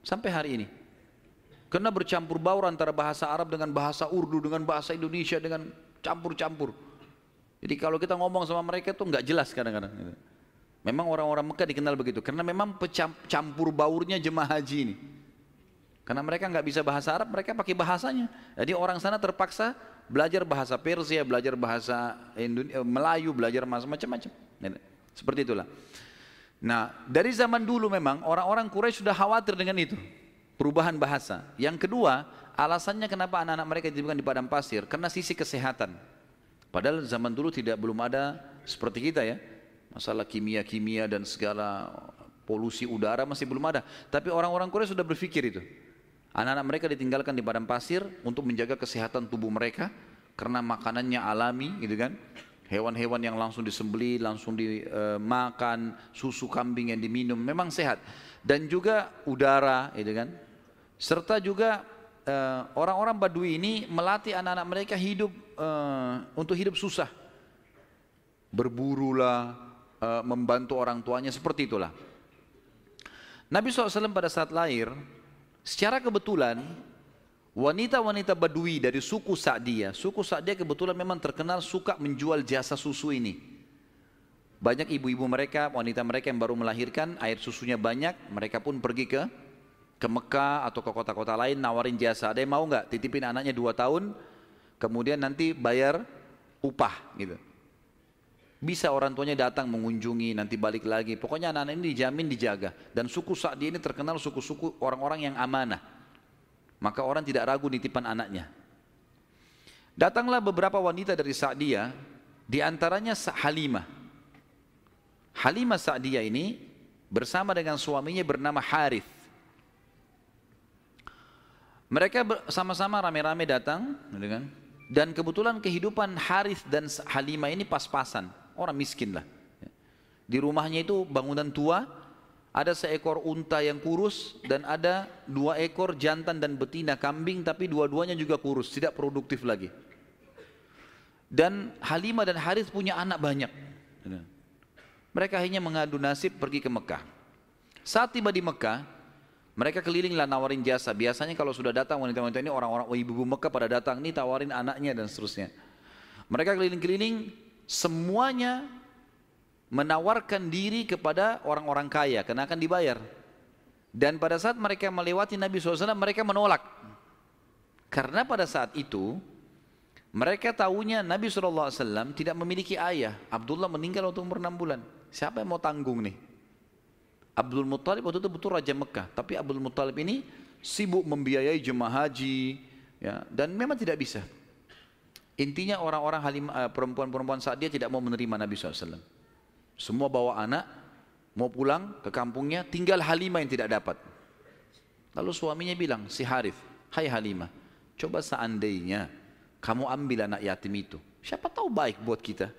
sampai hari ini. Karena bercampur baur antara bahasa Arab dengan bahasa Urdu dengan bahasa Indonesia dengan campur-campur. Jadi kalau kita ngomong sama mereka itu nggak jelas kadang-kadang. Memang orang-orang Mekah dikenal begitu karena memang campur baurnya jemaah haji ini. Karena mereka nggak bisa bahasa Arab, mereka pakai bahasanya. Jadi orang sana terpaksa belajar bahasa Persia, belajar bahasa Indonesia, Melayu, belajar macam-macam. Seperti itulah. Nah, dari zaman dulu memang orang-orang Quraisy sudah khawatir dengan itu. Perubahan bahasa. Yang kedua, alasannya kenapa anak-anak mereka dititipkan di padang pasir karena sisi kesehatan. Padahal zaman dulu tidak belum ada seperti kita ya. Masalah kimia-kimia dan segala polusi udara masih belum ada. Tapi orang-orang Quraisy sudah berpikir itu. Anak-anak mereka ditinggalkan di padang pasir untuk menjaga kesehatan tubuh mereka karena makanannya alami gitu kan hewan-hewan yang langsung disembeli, langsung dimakan, susu kambing yang diminum, memang sehat. Dan juga udara, gitu kan. Serta juga eh, orang-orang Badui ini melatih anak-anak mereka hidup uh, untuk hidup susah. Berburulah, uh, membantu orang tuanya, seperti itulah. Nabi SAW pada saat lahir, secara kebetulan Wanita-wanita Badui dari suku Sa'diyah, suku Sa'diyah kebetulan memang terkenal suka menjual jasa susu ini. Banyak ibu-ibu mereka, wanita mereka yang baru melahirkan, air susunya banyak, mereka pun pergi ke ke Mekah atau ke kota-kota lain nawarin jasa. Ada yang mau nggak titipin anaknya dua tahun, kemudian nanti bayar upah gitu. Bisa orang tuanya datang mengunjungi, nanti balik lagi. Pokoknya anak-anak ini dijamin dijaga. Dan suku Sa'diyah ini terkenal suku-suku orang-orang yang amanah. Maka orang tidak ragu nitipan anaknya. Datanglah beberapa wanita dari Sa'diyah, di antaranya Halimah. Halimah Sa'diyah ini bersama dengan suaminya bernama Harith. Mereka sama-sama rame-rame datang, gitu dan kebetulan kehidupan Harith dan Halimah ini pas-pasan, orang miskin lah. Di rumahnya itu bangunan tua, ada seekor unta yang kurus dan ada dua ekor jantan dan betina kambing tapi dua-duanya juga kurus, tidak produktif lagi. Dan Halimah dan Harith punya anak banyak. Mereka hanya mengadu nasib pergi ke Mekah. Saat tiba di Mekah, mereka kelilinglah nawarin jasa. Biasanya kalau sudah datang wanita-wanita ini orang-orang ibu-ibu Mekah pada datang nih tawarin anaknya dan seterusnya. Mereka keliling-keliling semuanya menawarkan diri kepada orang-orang kaya karena akan dibayar. Dan pada saat mereka melewati Nabi SAW mereka menolak. Karena pada saat itu mereka tahunya Nabi SAW tidak memiliki ayah. Abdullah meninggal waktu umur 6 bulan. Siapa yang mau tanggung nih? Abdul Muttalib waktu itu betul Raja Mekah. Tapi Abdul Muttalib ini sibuk membiayai jemaah haji. Ya, dan memang tidak bisa. Intinya orang-orang eh, perempuan-perempuan saat dia tidak mau menerima Nabi SAW. Semua bawa anak, mau pulang ke kampungnya, tinggal Halimah yang tidak dapat. Lalu suaminya bilang, si Harif, hai Halimah, coba seandainya kamu ambil anak yatim itu, siapa tahu baik buat kita.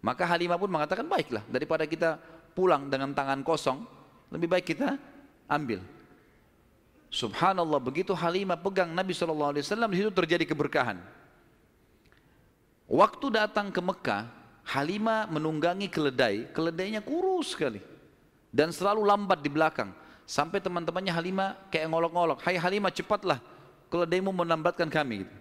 Maka Halimah pun mengatakan baiklah, daripada kita pulang dengan tangan kosong, Lebih baik kita ambil. Subhanallah begitu Halimah pegang Nabi SAW di situ terjadi keberkahan. Waktu datang ke Mekah, Halimah menunggangi keledai, keledainya kurus sekali dan selalu lambat di belakang. Sampai teman-temannya Halimah kayak ngolok-ngolok, "Hai Halimah cepatlah, keledaimu melambatkan kami." Gitu.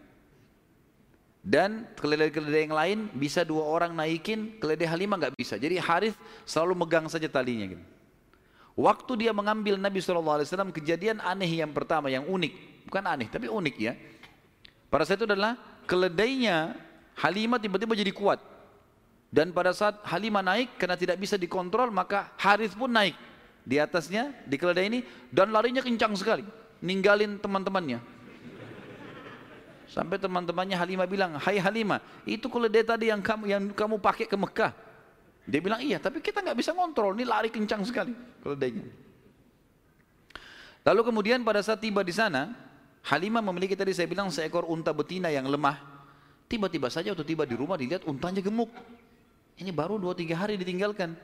Dan keledai-keledai yang lain bisa dua orang naikin, keledai Halimah nggak bisa. Jadi Harith selalu megang saja talinya gitu. Waktu dia mengambil Nabi SAW, kejadian aneh yang pertama, yang unik. Bukan aneh, tapi unik ya. Pada saat itu adalah keledainya Halimah tiba-tiba jadi kuat. Dan pada saat Halimah naik, karena tidak bisa dikontrol, maka Harith pun naik. Di atasnya, di keledai ini, dan larinya kencang sekali. Ninggalin teman-temannya. Sampai teman-temannya Halimah bilang, Hai Halimah, itu keledai tadi yang kamu yang kamu pakai ke Mekah. Dia bilang iya, tapi kita nggak bisa ngontrol, ini lari kencang sekali keledainya. Lalu kemudian pada saat tiba di sana, Halimah memiliki tadi saya bilang seekor unta betina yang lemah. Tiba-tiba saja waktu tiba di rumah dilihat untanya gemuk. Ini baru dua tiga hari ditinggalkan.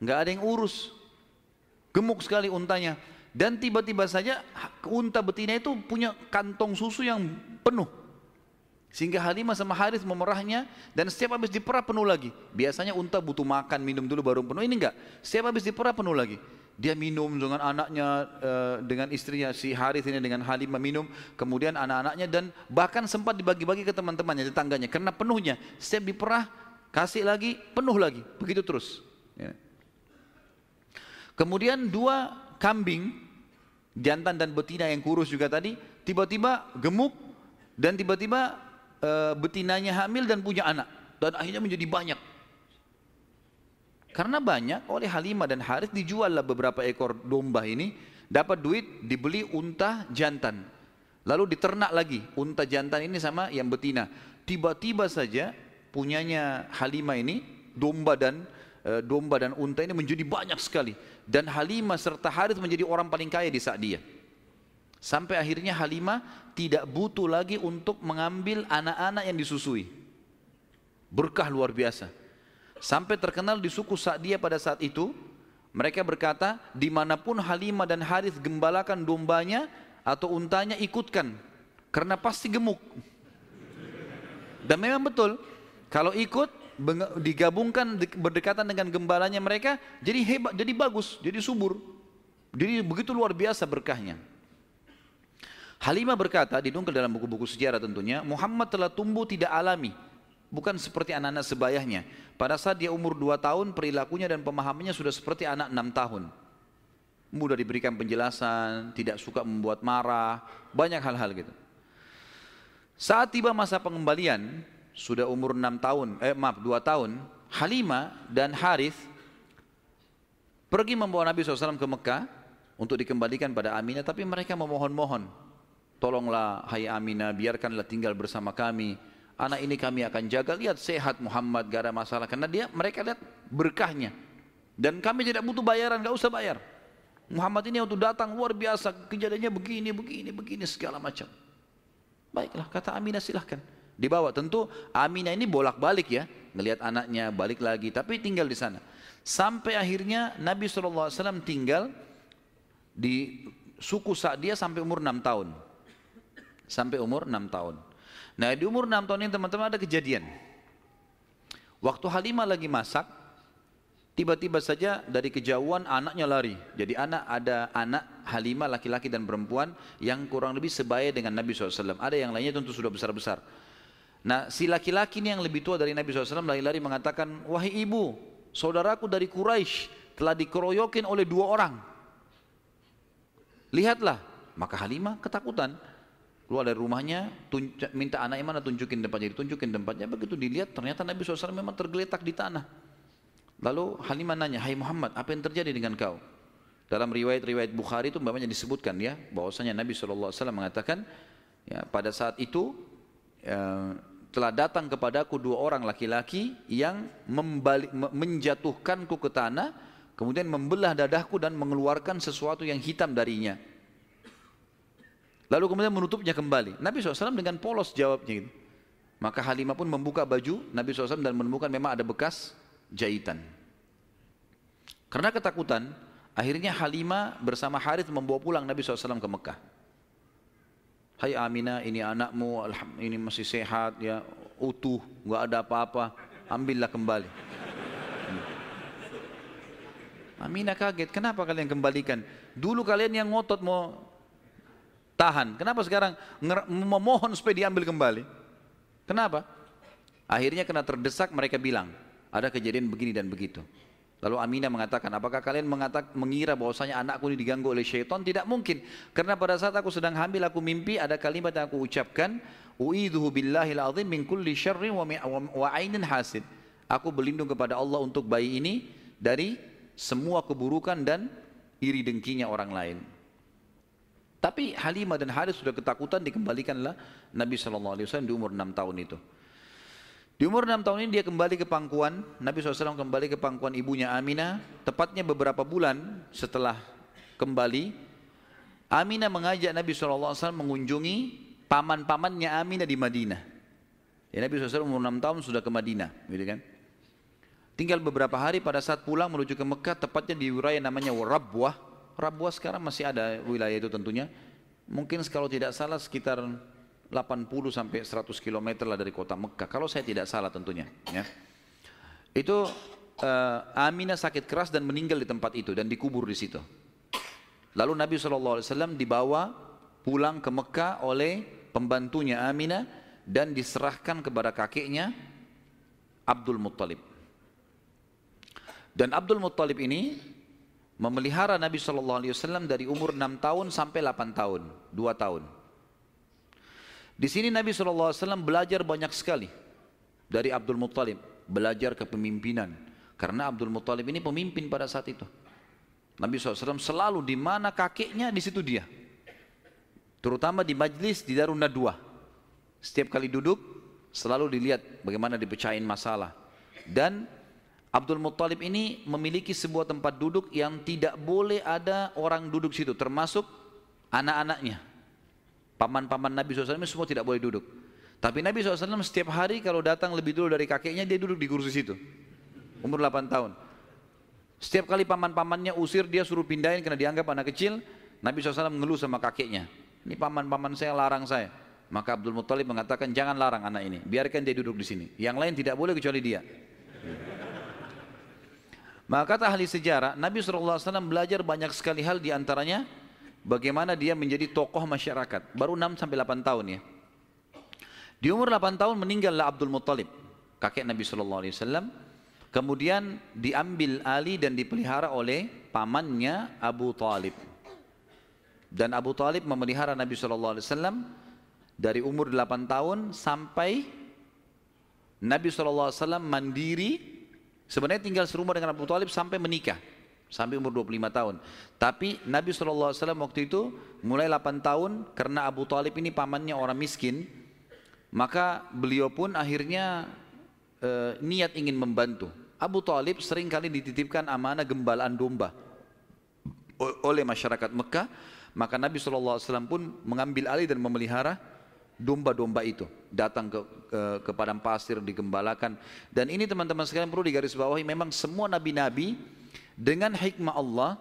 Nggak ada yang urus. Gemuk sekali untanya. Dan tiba-tiba saja unta betina itu punya kantong susu yang penuh. Sehingga Halimah sama Haris memerahnya dan setiap habis diperah penuh lagi. Biasanya unta butuh makan, minum dulu baru penuh. Ini enggak. Setiap habis diperah penuh lagi. Dia minum dengan anaknya, eh, dengan istrinya si Haris ini dengan Halimah minum. Kemudian anak-anaknya dan bahkan sempat dibagi-bagi ke teman-temannya, tetangganya. Karena penuhnya. Setiap diperah, kasih lagi, penuh lagi. Begitu terus. Ya. Kemudian dua kambing, jantan dan betina yang kurus juga tadi, tiba-tiba gemuk dan tiba-tiba e, betinanya hamil dan punya anak dan akhirnya menjadi banyak. Karena banyak oleh Halimah dan Harith dijuallah beberapa ekor domba ini dapat duit dibeli unta jantan. Lalu diternak lagi unta jantan ini sama yang betina. Tiba-tiba saja punyanya Halimah ini domba dan e, domba dan unta ini menjadi banyak sekali dan Halimah serta Harith menjadi orang paling kaya di saat dia. Sampai akhirnya Halimah tidak butuh lagi untuk mengambil anak-anak yang disusui. Berkah luar biasa. Sampai terkenal di suku Sa'diyah pada saat itu, mereka berkata, di mana pun Halimah dan Harith gembalakan dombanya atau untanya ikutkan. Karena pasti gemuk. Dan memang betul, kalau ikut digabungkan berdekatan dengan gembalanya mereka, jadi hebat, jadi bagus, jadi subur. Jadi begitu luar biasa berkahnya. Halimah berkata, didungkel dalam buku-buku sejarah tentunya, Muhammad telah tumbuh tidak alami, bukan seperti anak-anak sebayahnya. Pada saat dia umur dua tahun, perilakunya dan pemahamannya sudah seperti anak enam tahun. Mudah diberikan penjelasan, tidak suka membuat marah, banyak hal-hal gitu. Saat tiba masa pengembalian, sudah umur enam tahun, eh maaf dua tahun, Halimah dan Harith pergi membawa Nabi SAW ke Mekah untuk dikembalikan pada Aminah, tapi mereka memohon-mohon tolonglah hai Aminah biarkanlah tinggal bersama kami. Anak ini kami akan jaga. Lihat sehat Muhammad gak ada masalah. Karena dia mereka lihat berkahnya. Dan kami tidak butuh bayaran gak usah bayar. Muhammad ini waktu datang luar biasa. Kejadiannya begini begini begini segala macam. Baiklah kata Aminah silahkan dibawa tentu Aminah ini bolak balik ya ngelihat anaknya balik lagi tapi tinggal di sana sampai akhirnya Nabi SAW tinggal di suku Sa'diyah sampai umur 6 tahun sampai umur 6 tahun. Nah di umur 6 tahun ini teman-teman ada kejadian. Waktu Halimah lagi masak, tiba-tiba saja dari kejauhan anaknya lari. Jadi anak ada anak Halimah laki-laki dan perempuan yang kurang lebih sebaya dengan Nabi SAW. Ada yang lainnya tentu sudah besar-besar. Nah si laki-laki ini yang lebih tua dari Nabi SAW lari-lari mengatakan, Wahai ibu, saudaraku dari Quraisy telah dikeroyokin oleh dua orang. Lihatlah, maka Halimah ketakutan. Keluar dari rumahnya minta anaknya mana tunjukin tempatnya ditunjukin tempatnya. Begitu dilihat ternyata Nabi SAW memang tergeletak di tanah. Lalu Halimah nanya hai Muhammad apa yang terjadi dengan kau? Dalam riwayat-riwayat Bukhari itu memangnya disebutkan ya bahwasanya Nabi SAW mengatakan ya, pada saat itu ya, telah datang kepadaku dua orang laki-laki yang membalik, menjatuhkanku ke tanah kemudian membelah dadahku dan mengeluarkan sesuatu yang hitam darinya Lalu kemudian menutupnya kembali. Nabi SAW dengan polos jawabnya gitu. Maka Halimah pun membuka baju Nabi SAW dan menemukan memang ada bekas jahitan. Karena ketakutan, Akhirnya Halimah bersama Harith membawa pulang Nabi SAW ke Mekah. Hai Aminah, ini anakmu, ini masih sehat, ya utuh, nggak ada apa-apa, ambillah kembali. Aminah kaget, kenapa kalian kembalikan? Dulu kalian yang ngotot mau tahan, kenapa sekarang memohon supaya diambil kembali? Kenapa? Akhirnya kena terdesak mereka bilang, ada kejadian begini dan begitu. Lalu Aminah mengatakan, apakah kalian mengatak, mengira bahwasanya anakku ini diganggu oleh syaitan? Tidak mungkin. Karena pada saat aku sedang hamil, aku mimpi ada kalimat yang aku ucapkan, U'idhuhu billahil azim min kulli syarrin wa, wa ainin hasid. Aku berlindung kepada Allah untuk bayi ini dari semua keburukan dan iri dengkinya orang lain. Tapi Halimah dan Haris sudah ketakutan dikembalikanlah Nabi SAW di umur 6 tahun itu. Di umur 6 tahun ini dia kembali ke pangkuan, Nabi SAW kembali ke pangkuan ibunya Aminah, tepatnya beberapa bulan setelah kembali, Aminah mengajak Nabi SAW mengunjungi paman-pamannya Aminah di Madinah. Ya, Nabi SAW umur 6 tahun sudah ke Madinah, gitu kan? Tinggal beberapa hari pada saat pulang menuju ke Mekah, tepatnya di wilayah namanya Rabwah. Rabwah sekarang masih ada wilayah itu tentunya. Mungkin kalau tidak salah sekitar 80 sampai 100 km lah dari kota Mekah. Kalau saya tidak salah tentunya. Ya. Itu uh, Aminah sakit keras dan meninggal di tempat itu dan dikubur di situ. Lalu Nabi SAW dibawa pulang ke Mekah oleh pembantunya Aminah dan diserahkan kepada kakeknya Abdul Muttalib. Dan Abdul Muttalib ini memelihara Nabi SAW dari umur 6 tahun sampai 8 tahun, 2 tahun. Di sini Nabi SAW belajar banyak sekali dari Abdul Muttalib, belajar kepemimpinan. Karena Abdul Muttalib ini pemimpin pada saat itu. Nabi SAW selalu di mana kakeknya di situ dia. Terutama di majlis di Darun Nadwa. Setiap kali duduk selalu dilihat bagaimana dipecahin masalah. Dan Abdul Muttalib ini memiliki sebuah tempat duduk yang tidak boleh ada orang duduk situ termasuk anak-anaknya. Paman-paman Nabi SAW semua tidak boleh duduk. Tapi Nabi SAW setiap hari kalau datang lebih dulu dari kakeknya dia duduk di kursi situ. Umur 8 tahun. Setiap kali paman-pamannya usir dia suruh pindahin karena dianggap anak kecil. Nabi SAW mengeluh sama kakeknya. Ini paman-paman saya larang saya. Maka Abdul Muttalib mengatakan jangan larang anak ini. Biarkan dia duduk di sini. Yang lain tidak boleh kecuali dia. Maka kata ahli sejarah, Nabi SAW belajar banyak sekali hal di antaranya bagaimana dia menjadi tokoh masyarakat. Baru 6 sampai 8 tahun ya. Di umur 8 tahun meninggallah Abdul Muttalib, kakek Nabi sallallahu alaihi wasallam. Kemudian diambil Ali dan dipelihara oleh pamannya Abu Talib. Dan Abu Talib memelihara Nabi sallallahu alaihi wasallam dari umur 8 tahun sampai Nabi sallallahu alaihi wasallam mandiri sebenarnya tinggal serumah dengan Abu Talib sampai menikah sampai umur 25 tahun. Tapi Nabi SAW waktu itu mulai 8 tahun karena Abu Talib ini pamannya orang miskin, maka beliau pun akhirnya e, niat ingin membantu. Abu Talib sering kali dititipkan amanah gembalaan domba oleh masyarakat Mekah, maka Nabi SAW pun mengambil alih dan memelihara domba-domba itu datang ke, ke, ke padang pasir digembalakan dan ini teman-teman sekalian perlu digarisbawahi memang semua nabi-nabi dengan hikmah Allah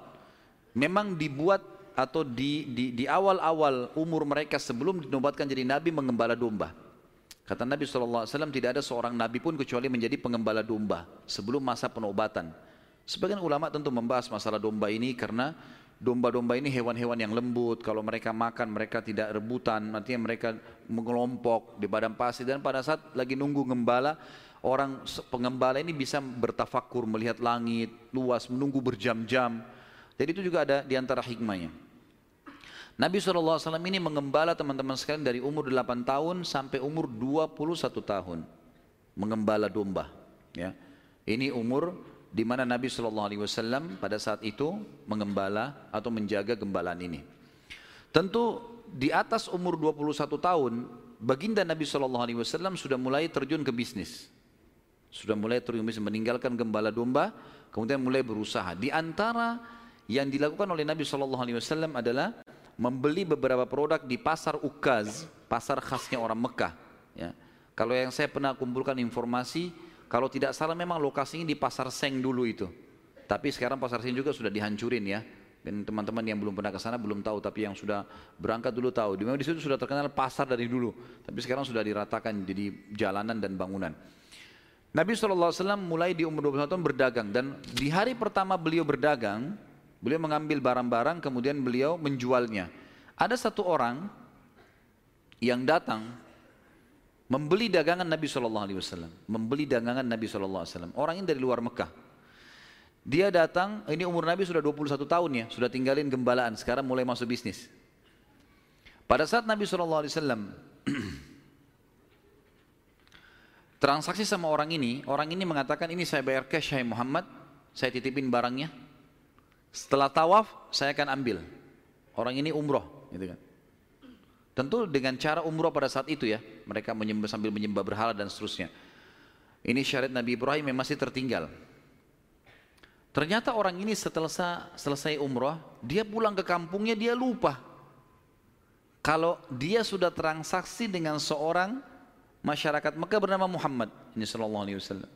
memang dibuat atau di, di, di awal-awal umur mereka sebelum dinobatkan jadi nabi mengembala domba. Kata Nabi SAW tidak ada seorang nabi pun kecuali menjadi pengembala domba sebelum masa penobatan. Sebagian ulama tentu membahas masalah domba ini karena domba-domba ini hewan-hewan yang lembut. Kalau mereka makan mereka tidak rebutan, artinya mereka mengelompok di badan pasir dan pada saat lagi nunggu gembala orang pengembala ini bisa bertafakur melihat langit luas menunggu berjam-jam. Jadi itu juga ada di antara hikmahnya. Nabi SAW ini mengembala teman-teman sekalian dari umur 8 tahun sampai umur 21 tahun. Mengembala domba ya. Ini umur di mana Nabi SAW pada saat itu mengembala atau menjaga gembalaan ini. Tentu di atas umur 21 tahun baginda Nabi SAW sudah mulai terjun ke bisnis sudah mulai terus meninggalkan gembala domba, kemudian mulai berusaha. Di antara yang dilakukan oleh Nabi Shallallahu Alaihi Wasallam adalah membeli beberapa produk di pasar Ukaz, pasar khasnya orang Mekah. Ya. Kalau yang saya pernah kumpulkan informasi, kalau tidak salah memang lokasinya di pasar Seng dulu itu. Tapi sekarang pasar Sin juga sudah dihancurin ya. Dan teman-teman yang belum pernah ke sana belum tahu, tapi yang sudah berangkat dulu tahu. Di di situ sudah terkenal pasar dari dulu, tapi sekarang sudah diratakan jadi jalanan dan bangunan. Nabi SAW mulai di umur 21 tahun berdagang dan di hari pertama beliau berdagang, beliau mengambil barang-barang kemudian beliau menjualnya. Ada satu orang yang datang membeli dagangan Nabi SAW, membeli dagangan Nabi SAW. Orang ini dari luar Mekah. Dia datang, ini umur Nabi sudah 21 tahun ya, sudah tinggalin gembalaan, sekarang mulai masuk bisnis. Pada saat Nabi SAW transaksi sama orang ini, orang ini mengatakan ini saya bayar cash hai Muhammad, saya titipin barangnya. Setelah tawaf saya akan ambil. Orang ini umroh, gitu kan. Tentu dengan cara umroh pada saat itu ya, mereka menyembah, sambil menyembah berhala dan seterusnya. Ini syariat Nabi Ibrahim yang masih tertinggal. Ternyata orang ini setelah selesai umrah, dia pulang ke kampungnya dia lupa. Kalau dia sudah transaksi dengan seorang masyarakat Mekah bernama Muhammad ini sallallahu alaihi wasallam.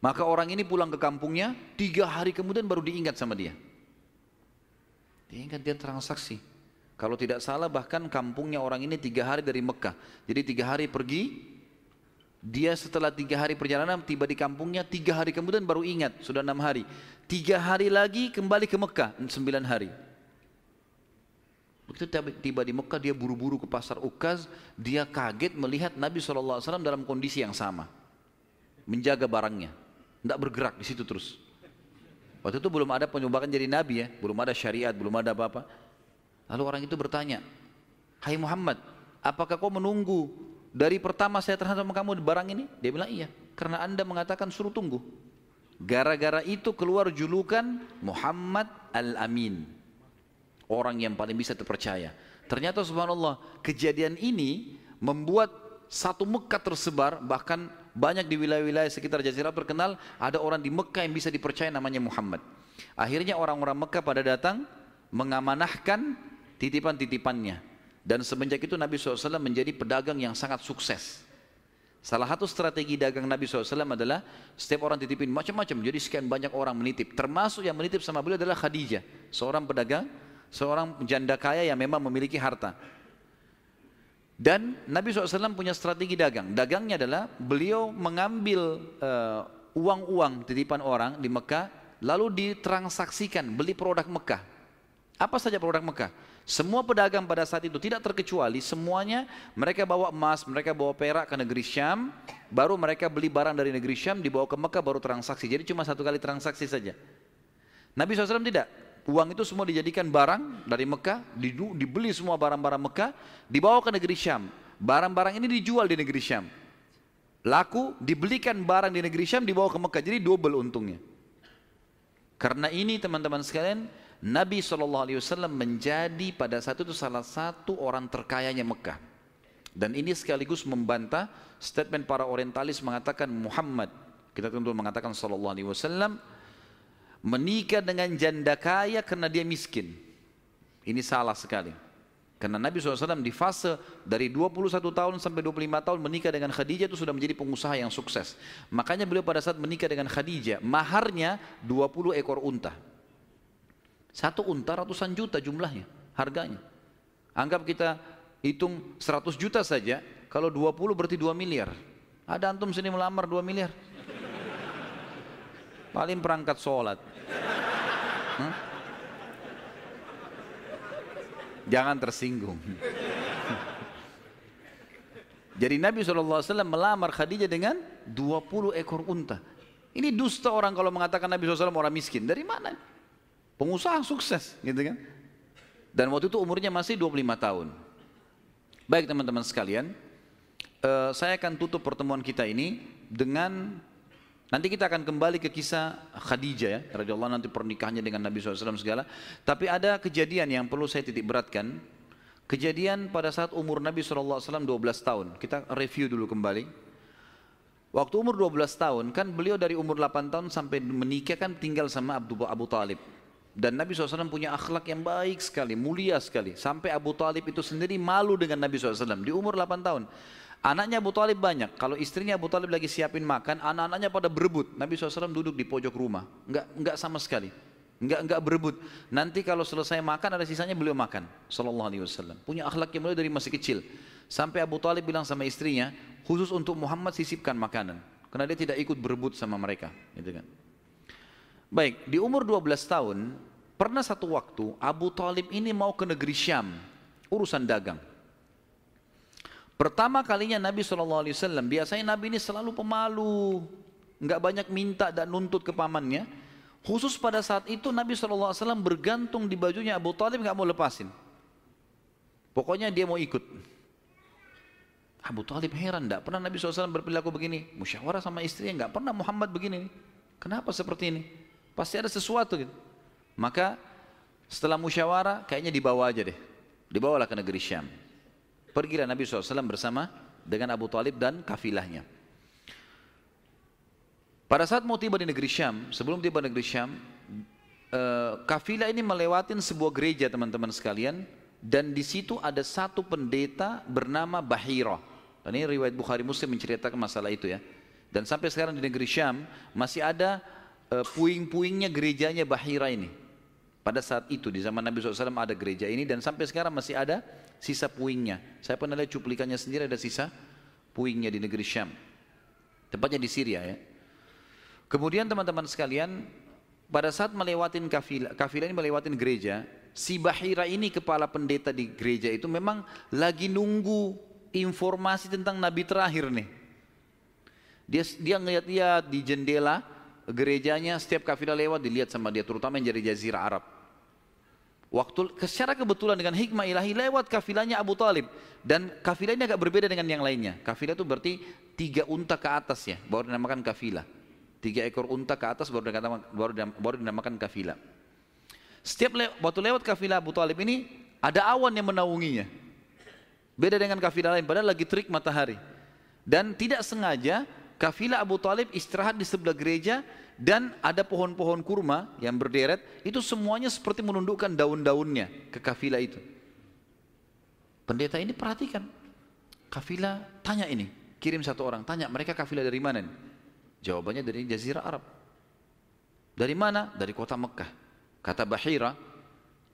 Maka orang ini pulang ke kampungnya, tiga hari kemudian baru diingat sama dia. Diingat dia transaksi. Kalau tidak salah bahkan kampungnya orang ini tiga hari dari Mekah. Jadi tiga hari pergi, dia setelah tiga hari perjalanan tiba di kampungnya, tiga hari kemudian baru ingat, sudah enam hari. Tiga hari lagi kembali ke Mekah, sembilan hari. Begitu tiba di Mekah dia buru-buru ke pasar Ukaz, dia kaget melihat Nabi SAW dalam kondisi yang sama. Menjaga barangnya, tidak bergerak di situ terus. Waktu itu belum ada penyumbangan jadi Nabi ya, belum ada syariat, belum ada apa-apa. Lalu orang itu bertanya, Hai Muhammad, apakah kau menunggu dari pertama saya terhadap sama kamu barang ini? Dia bilang iya, karena anda mengatakan suruh tunggu. Gara-gara itu keluar julukan Muhammad Al-Amin. Orang yang paling bisa terpercaya. Ternyata subhanallah kejadian ini membuat satu Mekah tersebar bahkan banyak di wilayah-wilayah sekitar Jazirah terkenal ada orang di Mekah yang bisa dipercaya namanya Muhammad. Akhirnya orang-orang Mekah pada datang mengamanahkan titipan-titipannya dan semenjak itu Nabi SAW menjadi pedagang yang sangat sukses. Salah satu strategi dagang Nabi SAW adalah setiap orang titipin macam-macam. Jadi sekian banyak orang menitip. Termasuk yang menitip sama beliau adalah Khadijah. Seorang pedagang, seorang janda kaya yang memang memiliki harta. Dan Nabi SAW punya strategi dagang. Dagangnya adalah beliau mengambil uh, uang-uang titipan orang di Mekah, lalu ditransaksikan, beli produk Mekah. Apa saja produk Mekah? Semua pedagang pada saat itu tidak terkecuali semuanya mereka bawa emas, mereka bawa perak ke negeri Syam, baru mereka beli barang dari negeri Syam dibawa ke Mekah baru transaksi. Jadi cuma satu kali transaksi saja. Nabi SAW tidak. Uang itu semua dijadikan barang dari Mekah, dibeli semua barang-barang Mekah, dibawa ke negeri Syam. Barang-barang ini dijual di negeri Syam. Laku, dibelikan barang di negeri Syam, dibawa ke Mekah. Jadi double untungnya. Karena ini teman-teman sekalian, Nabi SAW menjadi pada saat itu salah satu orang terkayanya Mekah. Dan ini sekaligus membantah statement para orientalis mengatakan Muhammad, kita tentu mengatakan Wasallam menikah dengan janda kaya karena dia miskin. Ini salah sekali. Karena Nabi SAW di fase dari 21 tahun sampai 25 tahun menikah dengan Khadijah itu sudah menjadi pengusaha yang sukses. Makanya beliau pada saat menikah dengan Khadijah, maharnya 20 ekor unta. Satu unta ratusan juta jumlahnya, harganya. Anggap kita hitung 100 juta saja, kalau 20 berarti 2 miliar. Ada antum sini melamar 2 miliar? Paling perangkat sholat. Hmm? Jangan tersinggung. Jadi Nabi SAW melamar Khadijah dengan 20 ekor unta. Ini dusta orang kalau mengatakan Nabi SAW orang miskin. Dari mana? Pengusaha sukses gitu kan. Dan waktu itu umurnya masih 25 tahun. Baik teman-teman sekalian, uh, saya akan tutup pertemuan kita ini dengan nanti kita akan kembali ke kisah Khadijah ya, radhiyallahu nanti pernikahannya dengan Nabi SAW segala. Tapi ada kejadian yang perlu saya titik beratkan. Kejadian pada saat umur Nabi SAW 12 tahun. Kita review dulu kembali. Waktu umur 12 tahun kan beliau dari umur 8 tahun sampai menikah kan tinggal sama Abu, Abu Talib. Dan Nabi SAW punya akhlak yang baik sekali, mulia sekali. Sampai Abu Talib itu sendiri malu dengan Nabi SAW di umur 8 tahun. Anaknya Abu Talib banyak. Kalau istrinya Abu Talib lagi siapin makan, anak-anaknya pada berebut. Nabi SAW duduk di pojok rumah. Enggak, enggak sama sekali. Enggak, enggak berebut. Nanti kalau selesai makan ada sisanya beliau makan. Sallallahu Alaihi Wasallam. Punya akhlak yang mulai dari masih kecil. Sampai Abu Talib bilang sama istrinya, khusus untuk Muhammad sisipkan makanan. Karena dia tidak ikut berebut sama mereka. Gitu kan. Baik, di umur 12 tahun, pernah satu waktu Abu Talib ini mau ke negeri Syam. Urusan dagang. Pertama kalinya Nabi SAW, biasanya Nabi ini selalu pemalu, nggak banyak minta dan nuntut ke pamannya. Khusus pada saat itu Nabi SAW bergantung di bajunya Abu Talib nggak mau lepasin. Pokoknya dia mau ikut. Abu Talib heran, tidak pernah Nabi SAW berperilaku begini. Musyawarah sama istrinya, nggak pernah Muhammad begini. Kenapa seperti ini? Pasti ada sesuatu gitu. Maka setelah musyawarah, kayaknya dibawa aja deh. Dibawalah ke negeri Syam. Pergilah Nabi SAW bersama dengan Abu Talib dan kafilahnya. Pada saat mau tiba di negeri Syam, sebelum tiba di negeri Syam, uh, kafilah ini melewatin sebuah gereja teman-teman sekalian, dan di situ ada satu pendeta bernama Bahira. Dan ini riwayat Bukhari Muslim menceritakan masalah itu ya. Dan sampai sekarang di negeri Syam masih ada uh, puing-puingnya gerejanya Bahira ini. Pada saat itu di zaman Nabi SAW ada gereja ini dan sampai sekarang masih ada sisa puingnya. Saya pernah lihat cuplikannya sendiri ada sisa puingnya di negeri Syam. Tepatnya di Syria ya. Kemudian teman-teman sekalian, pada saat melewatin kafilah, kafilah ini melewatin gereja, si Bahira ini kepala pendeta di gereja itu memang lagi nunggu informasi tentang Nabi terakhir nih. Dia dia ngeliat-lihat di jendela gerejanya setiap kafilah lewat dilihat sama dia terutama yang dari jazirah Arab. Waktu secara kebetulan dengan hikmah ilahi lewat kafilahnya Abu Talib dan kafilah agak berbeda dengan yang lainnya. Kafilah itu berarti tiga unta ke atas ya, baru dinamakan kafilah. Tiga ekor unta ke atas baru dinamakan, baru, baru dinamakan kafilah. Setiap le waktu lewat kafilah Abu Talib ini ada awan yang menaunginya. Beda dengan kafilah lain, padahal lagi terik matahari. Dan tidak sengaja kafilah Abu Talib istirahat di sebelah gereja dan ada pohon-pohon kurma yang berderet itu semuanya seperti menundukkan daun-daunnya ke kafilah itu. Pendeta ini perhatikan. Kafilah tanya ini. Kirim satu orang tanya mereka kafilah dari mana nih? jawabannya dari jazirah Arab. Dari mana? dari kota Mekah. Kata Bahira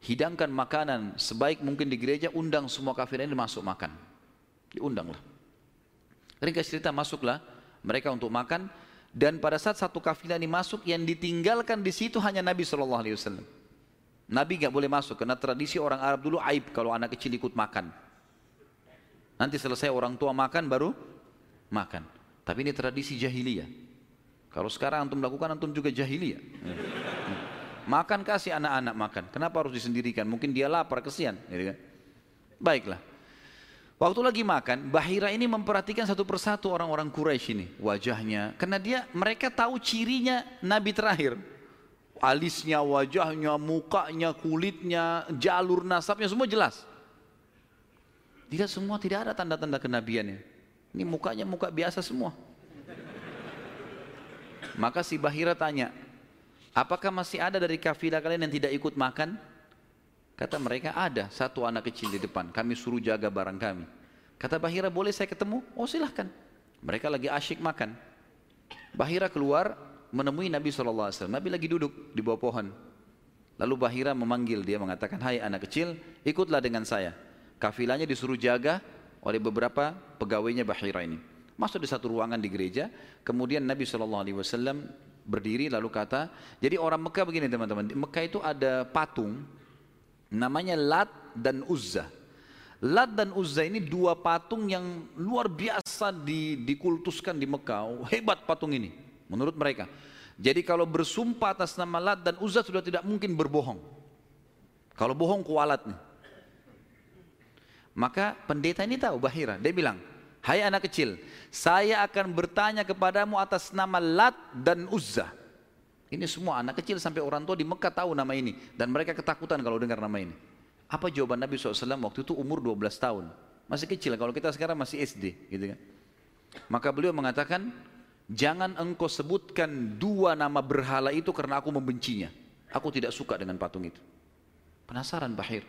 hidangkan makanan sebaik mungkin di gereja undang semua kafilah ini masuk makan. Diundanglah. Ringkas cerita masuklah mereka untuk makan dan pada saat satu kafilah ini masuk, yang ditinggalkan di situ hanya Nabi Shallallahu Alaihi Wasallam. Nabi nggak boleh masuk karena tradisi orang Arab dulu aib kalau anak kecil ikut makan. Nanti selesai orang tua makan baru makan. Tapi ini tradisi jahiliyah. Kalau sekarang antum lakukan antum juga jahiliyah. Makan kasih anak-anak makan. Kenapa harus disendirikan? Mungkin dia lapar kesian. Gitu kan? Baiklah. Waktu lagi makan, Bahira ini memperhatikan satu persatu orang-orang Quraisy ini, wajahnya. Karena dia mereka tahu cirinya Nabi terakhir. Alisnya, wajahnya, mukanya, kulitnya, jalur nasabnya semua jelas. Tidak semua tidak ada tanda-tanda kenabiannya. Ini mukanya muka biasa semua. Maka si Bahira tanya, apakah masih ada dari kafilah kalian yang tidak ikut makan? Kata mereka ada satu anak kecil di depan, kami suruh jaga barang kami. Kata Bahira boleh saya ketemu? Oh silahkan. Mereka lagi asyik makan. Bahira keluar menemui Nabi SAW. Nabi lagi duduk di bawah pohon. Lalu Bahira memanggil dia mengatakan, Hai anak kecil, ikutlah dengan saya. Kafilahnya disuruh jaga oleh beberapa pegawainya Bahira ini. Masuk di satu ruangan di gereja, kemudian Nabi SAW berdiri lalu kata, jadi orang Mekah begini teman-teman, Mekah itu ada patung Namanya Lat dan Uzza. Lat dan Uzza ini dua patung yang luar biasa di, dikultuskan di Mekah. Hebat patung ini menurut mereka. Jadi kalau bersumpah atas nama Lat dan Uzza sudah tidak mungkin berbohong. Kalau bohong kualat nih. Maka pendeta ini tahu Bahira. Dia bilang, Hai anak kecil, saya akan bertanya kepadamu atas nama Lat dan Uzza. Ini semua anak kecil sampai orang tua di Mekah tahu nama ini. Dan mereka ketakutan kalau dengar nama ini. Apa jawaban Nabi SAW waktu itu umur 12 tahun. Masih kecil, kalau kita sekarang masih SD. gitu kan. Maka beliau mengatakan, jangan engkau sebutkan dua nama berhala itu karena aku membencinya. Aku tidak suka dengan patung itu. Penasaran Bahir.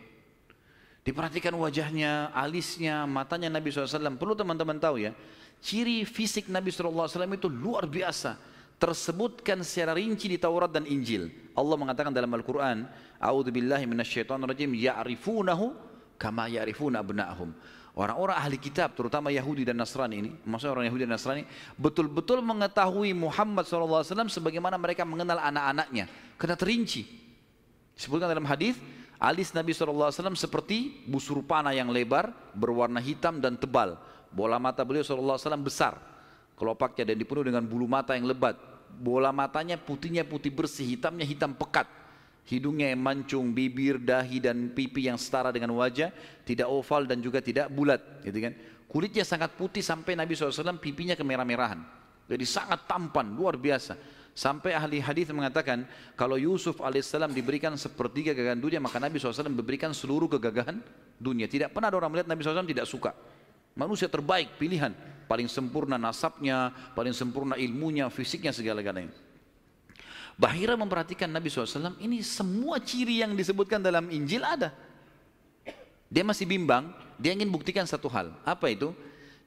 Diperhatikan wajahnya, alisnya, matanya Nabi SAW. Perlu teman-teman tahu ya, ciri fisik Nabi SAW itu luar biasa. Tersebutkan secara rinci di Taurat dan Injil. Allah mengatakan dalam Al-Quran, A'udhu billahi rajim, ya'rifunahu kama ya'rifuna abna'ahum. Orang-orang ahli kitab, terutama Yahudi dan Nasrani ini, maksudnya orang Yahudi dan Nasrani, betul-betul mengetahui Muhammad SAW sebagaimana mereka mengenal anak-anaknya. Kena terinci. Disebutkan dalam hadis Alis Nabi SAW seperti busur panah yang lebar, berwarna hitam dan tebal. Bola mata beliau SAW besar. Kelopaknya dan dipenuhi dengan bulu mata yang lebat. Bola matanya putihnya putih bersih, hitamnya hitam pekat. Hidungnya yang mancung, bibir, dahi dan pipi yang setara dengan wajah, tidak oval dan juga tidak bulat, gitu kan? Kulitnya sangat putih sampai Nabi SAW pipinya kemerah-merahan. Jadi sangat tampan, luar biasa. Sampai ahli hadis mengatakan kalau Yusuf alaihissalam diberikan sepertiga gagahan dunia maka Nabi SAW memberikan seluruh kegagahan dunia. Tidak pernah ada orang melihat Nabi SAW tidak suka. Manusia terbaik pilihan, paling sempurna nasabnya, paling sempurna ilmunya, fisiknya segala-galanya. Bahira memperhatikan Nabi SAW, ini semua ciri yang disebutkan dalam Injil ada. Dia masih bimbang, dia ingin buktikan satu hal. Apa itu?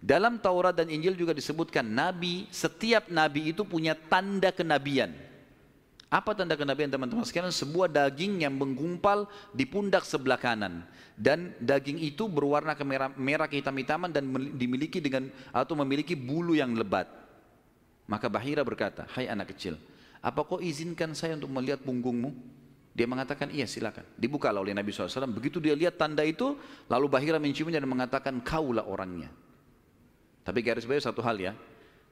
Dalam Taurat dan Injil juga disebutkan nabi, setiap nabi itu punya tanda kenabian. Apa tanda kenabian teman-teman sekalian? Sebuah daging yang menggumpal di pundak sebelah kanan dan daging itu berwarna kemerah, merah kehitam-hitaman dan dimiliki dengan atau memiliki bulu yang lebat. Maka Bahira berkata, "Hai anak kecil, apa kau izinkan saya untuk melihat punggungmu?" Dia mengatakan, "Iya, silakan." Dibuka oleh Nabi SAW. Begitu dia lihat tanda itu, lalu Bahira menciumnya dan mengatakan, "Kaulah orangnya." Tapi garis bawah satu hal ya,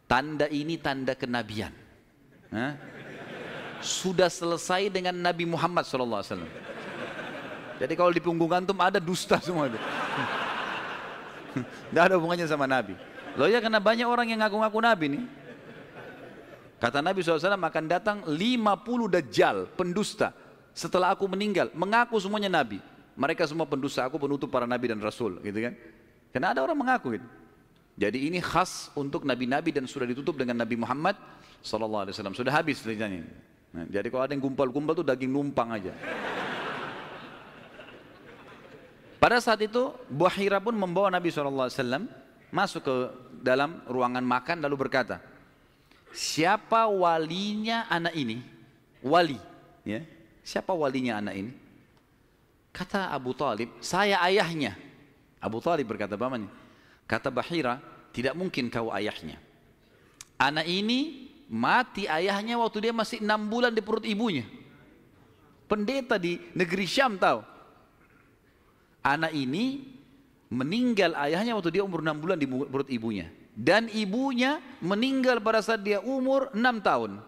tanda ini tanda kenabian. Hah? Sudah selesai dengan Nabi Muhammad SAW. Jadi kalau di punggung antum ada dusta semua itu. Tidak ada hubungannya sama Nabi. Loh ya karena banyak orang yang ngaku-ngaku Nabi nih. Kata Nabi SAW akan datang 50 dajjal, pendusta. Setelah aku meninggal, mengaku semuanya Nabi. Mereka semua pendusta, aku penutup para Nabi dan Rasul. gitu kan? Karena ada orang mengaku gitu. Jadi ini khas untuk nabi-nabi dan sudah ditutup dengan Nabi Muhammad wasallam. Sudah habis ceritanya. Nah, jadi kalau ada yang gumpal-gumpal itu daging numpang aja. Pada saat itu Buahira pun membawa Nabi SAW masuk ke dalam ruangan makan lalu berkata, siapa walinya anak ini? Wali, ya. Siapa walinya anak ini? Kata Abu Talib, saya ayahnya. Abu Talib berkata, pamannya, Kata Bahira, tidak mungkin kau ayahnya. Anak ini mati ayahnya waktu dia masih enam bulan di perut ibunya. Pendeta di negeri Syam tahu. Anak ini meninggal ayahnya waktu dia umur enam bulan di perut ibunya. Dan ibunya meninggal pada saat dia umur enam tahun.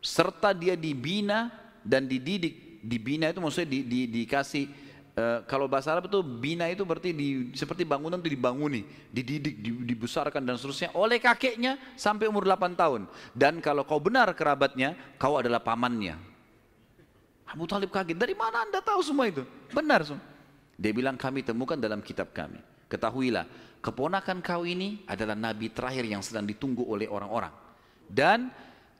Serta dia dibina dan dididik. Dibina itu maksudnya di, di, dikasih Uh, kalau bahasa Arab itu bina itu berarti di, seperti bangunan itu dibanguni, dididik, dibesarkan dan seterusnya oleh kakeknya sampai umur 8 tahun. Dan kalau kau benar kerabatnya, kau adalah pamannya. Abu Talib kaget, dari mana anda tahu semua itu? Benar semua. Dia bilang kami temukan dalam kitab kami. Ketahuilah, keponakan kau ini adalah nabi terakhir yang sedang ditunggu oleh orang-orang. Dan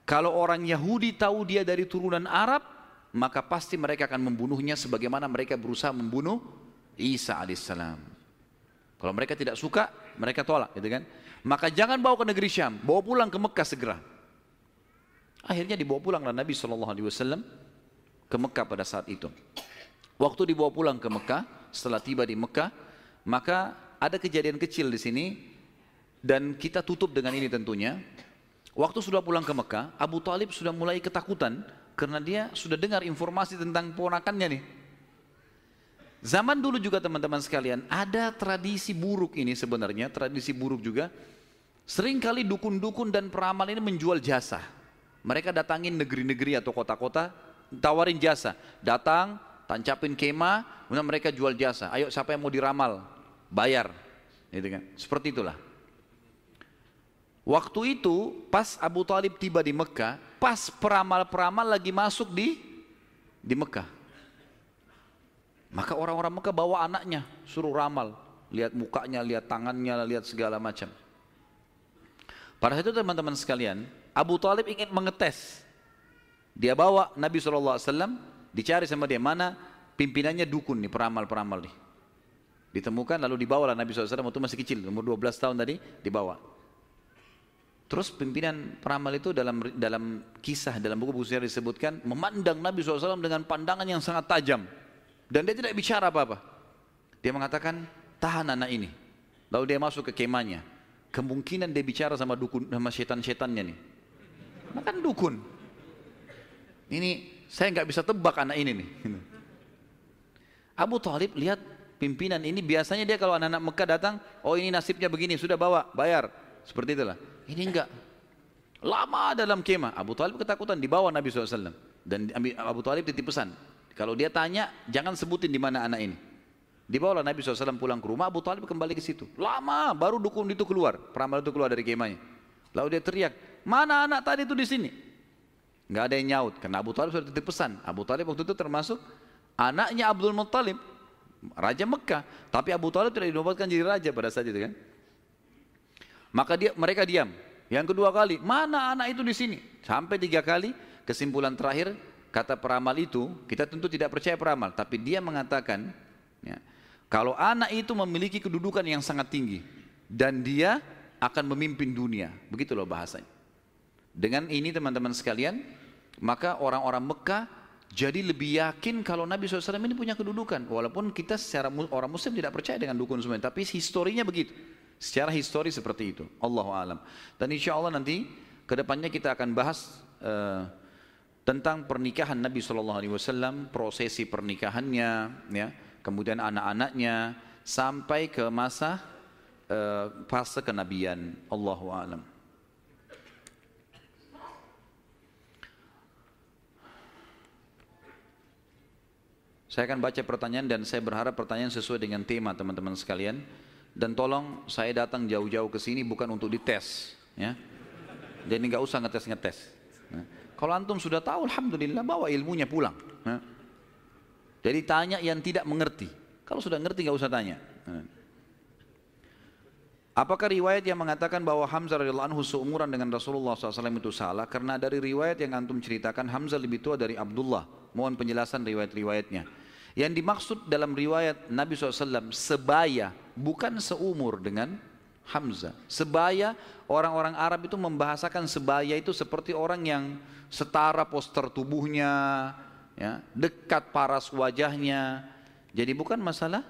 kalau orang Yahudi tahu dia dari turunan Arab, maka pasti mereka akan membunuhnya sebagaimana mereka berusaha membunuh Isa alaihissalam. Kalau mereka tidak suka, mereka tolak, gitu kan? Maka jangan bawa ke negeri Syam, bawa pulang ke Mekah segera. Akhirnya dibawa pulanglah Nabi Shallallahu Alaihi Wasallam ke Mekah pada saat itu. Waktu dibawa pulang ke Mekah, setelah tiba di Mekah, maka ada kejadian kecil di sini dan kita tutup dengan ini tentunya. Waktu sudah pulang ke Mekah, Abu Talib sudah mulai ketakutan karena dia sudah dengar informasi tentang ponakannya nih. Zaman dulu juga teman-teman sekalian, ada tradisi buruk ini sebenarnya, tradisi buruk juga. Seringkali dukun-dukun dan peramal ini menjual jasa. Mereka datangin negeri-negeri atau kota-kota, tawarin jasa. Datang, tancapin kema, kemudian mereka jual jasa. Ayo siapa yang mau diramal? Bayar. Gitu kan? Seperti itulah. Waktu itu pas Abu Talib tiba di Mekah, pas peramal-peramal lagi masuk di di Mekah. Maka orang-orang Mekah bawa anaknya, suruh ramal, lihat mukanya, lihat tangannya, lihat segala macam. Pada itu teman-teman sekalian, Abu Talib ingin mengetes. Dia bawa Nabi SAW, dicari sama dia mana pimpinannya dukun nih, peramal-peramal nih. Ditemukan lalu dibawa lah Nabi SAW waktu masih kecil, umur 12 tahun tadi dibawa. Terus pimpinan peramal itu dalam dalam kisah dalam buku-buku sejarah disebutkan memandang Nabi SAW dengan pandangan yang sangat tajam dan dia tidak bicara apa-apa. Dia mengatakan tahan anak ini. Lalu dia masuk ke kemahnya. Kemungkinan dia bicara sama dukun sama setan-setannya nih. Makan dukun. Ini saya nggak bisa tebak anak ini nih. Abu Talib lihat pimpinan ini biasanya dia kalau anak-anak Mekah datang, oh ini nasibnya begini, sudah bawa, bayar. Seperti itulah. Ini enggak. Lama dalam kemah. Abu Talib ketakutan dibawa Nabi SAW. Dan Abu Talib titip pesan. Kalau dia tanya, jangan sebutin di mana anak ini. Dibawalah Nabi SAW pulang ke rumah, Abu Talib kembali ke situ. Lama, baru dukun itu keluar. Peramal itu keluar dari kemahnya. Lalu dia teriak, mana anak tadi itu di sini? Enggak ada yang nyaut, karena Abu Talib sudah titip pesan. Abu Talib waktu itu termasuk anaknya Abdul Muttalib, Raja Mekah. Tapi Abu Talib tidak dinobatkan jadi raja pada saat itu kan. Maka dia, mereka diam. Yang kedua kali, mana anak itu di sini? Sampai tiga kali, kesimpulan terakhir, kata peramal itu, kita tentu tidak percaya peramal, tapi dia mengatakan, ya, kalau anak itu memiliki kedudukan yang sangat tinggi, dan dia akan memimpin dunia, begitu loh bahasanya. Dengan ini teman-teman sekalian, maka orang-orang Mekah jadi lebih yakin kalau Nabi SAW ini punya kedudukan. Walaupun kita secara orang muslim tidak percaya dengan dukun semua, tapi historinya begitu. Secara histori seperti itu. Allah alam. Dan insya Allah nanti ke depannya kita akan bahas uh, tentang pernikahan Nabi Shallallahu Alaihi Wasallam, prosesi pernikahannya, ya, kemudian anak-anaknya sampai ke masa uh, fase kenabian. Allah alam. Saya akan baca pertanyaan dan saya berharap pertanyaan sesuai dengan tema teman-teman sekalian dan tolong saya datang jauh-jauh ke sini bukan untuk dites ya jadi nggak usah ngetes-ngetes ya. kalau antum sudah tahu alhamdulillah bawa ilmunya pulang ya. jadi tanya yang tidak mengerti kalau sudah ngerti nggak usah tanya ya. Apakah riwayat yang mengatakan bahwa Hamzah radhiyallahu anhu seumuran dengan Rasulullah SAW itu salah? Karena dari riwayat yang antum ceritakan Hamzah lebih tua dari Abdullah. Mohon penjelasan riwayat-riwayatnya. Yang dimaksud dalam riwayat Nabi SAW sebaya bukan seumur dengan Hamzah. Sebaya orang-orang Arab itu membahasakan sebaya itu seperti orang yang setara poster tubuhnya, ya, dekat paras wajahnya. Jadi bukan masalah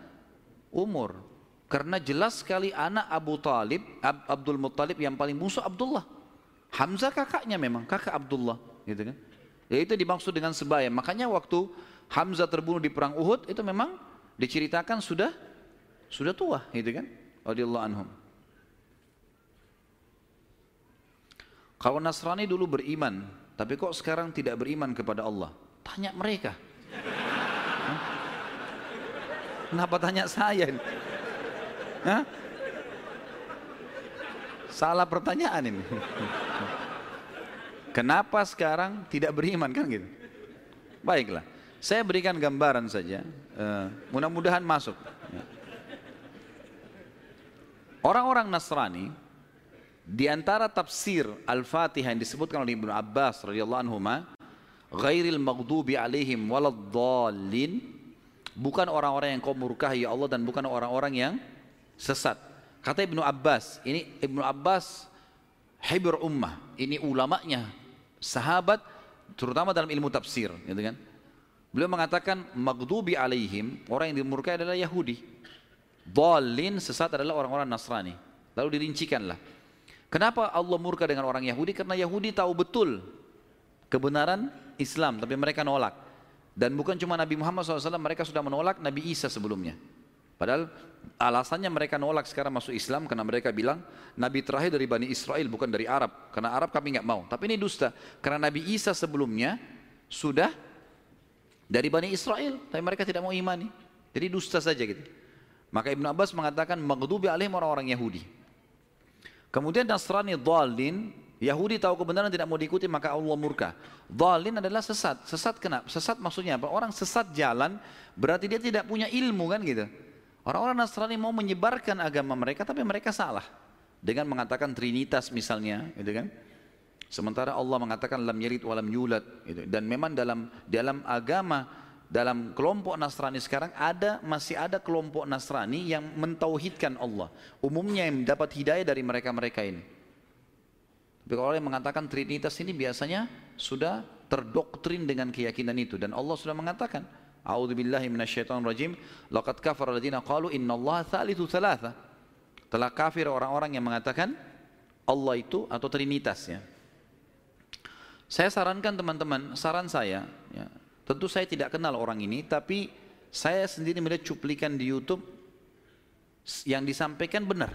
umur. Karena jelas sekali anak Abu Talib, Ab Abdul Muttalib yang paling musuh Abdullah. Hamzah kakaknya memang, kakak Abdullah. Gitu kan? Ya itu dimaksud dengan sebaya. Makanya waktu Hamzah terbunuh di perang Uhud itu memang diceritakan sudah sudah tua gitu kan? Radhiyallahu anhum. Kalau Nasrani dulu beriman tapi kok sekarang tidak beriman kepada Allah? Tanya mereka. Hah? Kenapa tanya saya Hah? Salah pertanyaan ini. Kenapa sekarang tidak beriman kan gitu? Baiklah saya berikan gambaran saja, uh, mudah-mudahan masuk. Orang-orang Nasrani di antara tafsir Al-Fatihah yang disebutkan oleh Ibnu Abbas radhiyallahu anhu ghairil maghdubi alaihim waladdallin bukan orang-orang yang kau murkahi ya Allah dan bukan orang-orang yang sesat. Kata Ibnu Abbas, ini Ibnu Abbas hibr ummah, ini ulamanya, sahabat terutama dalam ilmu tafsir, gitu kan? Beliau mengatakan maghdubi alaihim, orang yang dimurkai adalah Yahudi. Dhalin sesat adalah orang-orang Nasrani. Lalu dirincikanlah. Kenapa Allah murka dengan orang Yahudi? Karena Yahudi tahu betul kebenaran Islam, tapi mereka nolak. Dan bukan cuma Nabi Muhammad SAW, mereka sudah menolak Nabi Isa sebelumnya. Padahal alasannya mereka nolak sekarang masuk Islam karena mereka bilang Nabi terakhir dari Bani Israel bukan dari Arab. Karena Arab kami nggak mau. Tapi ini dusta. Karena Nabi Isa sebelumnya sudah dari Bani Israel, tapi mereka tidak mau imani. Jadi dusta saja gitu. Maka Ibn Abbas mengatakan maghdubi alaihim orang-orang Yahudi. Kemudian Nasrani dhalin, Yahudi tahu kebenaran tidak mau diikuti maka Allah murka. Dhalin adalah sesat. Sesat kenapa? Sesat maksudnya apa? Orang sesat jalan berarti dia tidak punya ilmu kan gitu. Orang-orang Nasrani mau menyebarkan agama mereka tapi mereka salah. Dengan mengatakan trinitas misalnya, gitu kan? Sementara Allah mengatakan lam yalid walam yulad gitu. Dan memang dalam dalam agama dalam kelompok Nasrani sekarang ada masih ada kelompok Nasrani yang mentauhidkan Allah. Umumnya yang dapat hidayah dari mereka-mereka ini. Tapi kalau yang mengatakan Trinitas ini biasanya sudah terdoktrin dengan keyakinan itu dan Allah sudah mengatakan A'udzubillahi minasyaitonirrajim laqad kafara alladziina qalu innallaha tsalitsu tsalatsa. Telah kafir orang-orang yang mengatakan Allah itu atau Trinitas ya. Saya sarankan teman-teman, saran saya ya, Tentu saya tidak kenal orang ini, tapi saya sendiri melihat cuplikan di YouTube yang disampaikan benar.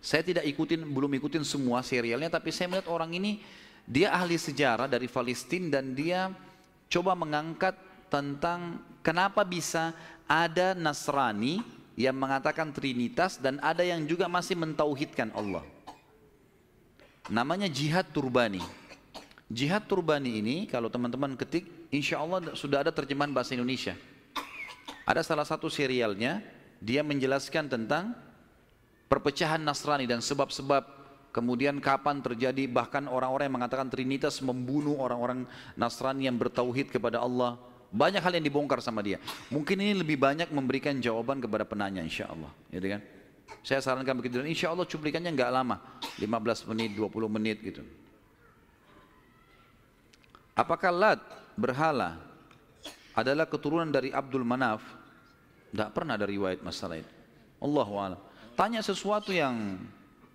Saya tidak ikutin, belum ikutin semua serialnya, tapi saya melihat orang ini dia ahli sejarah dari Palestina dan dia coba mengangkat tentang kenapa bisa ada Nasrani yang mengatakan Trinitas dan ada yang juga masih mentauhidkan Allah. Namanya jihad turbani. Jihad turbani ini kalau teman-teman ketik insya Allah sudah ada terjemahan bahasa Indonesia. Ada salah satu serialnya dia menjelaskan tentang perpecahan Nasrani dan sebab-sebab kemudian kapan terjadi bahkan orang-orang yang mengatakan Trinitas membunuh orang-orang Nasrani yang bertauhid kepada Allah. Banyak hal yang dibongkar sama dia. Mungkin ini lebih banyak memberikan jawaban kepada penanya insya Allah. Gitu kan? Saya sarankan begitu dan insya Allah cuplikannya nggak lama, 15 menit, 20 menit gitu. Apakah Lat berhala adalah keturunan dari Abdul Manaf? Tidak pernah ada riwayat masalah itu. Allah Tanya sesuatu yang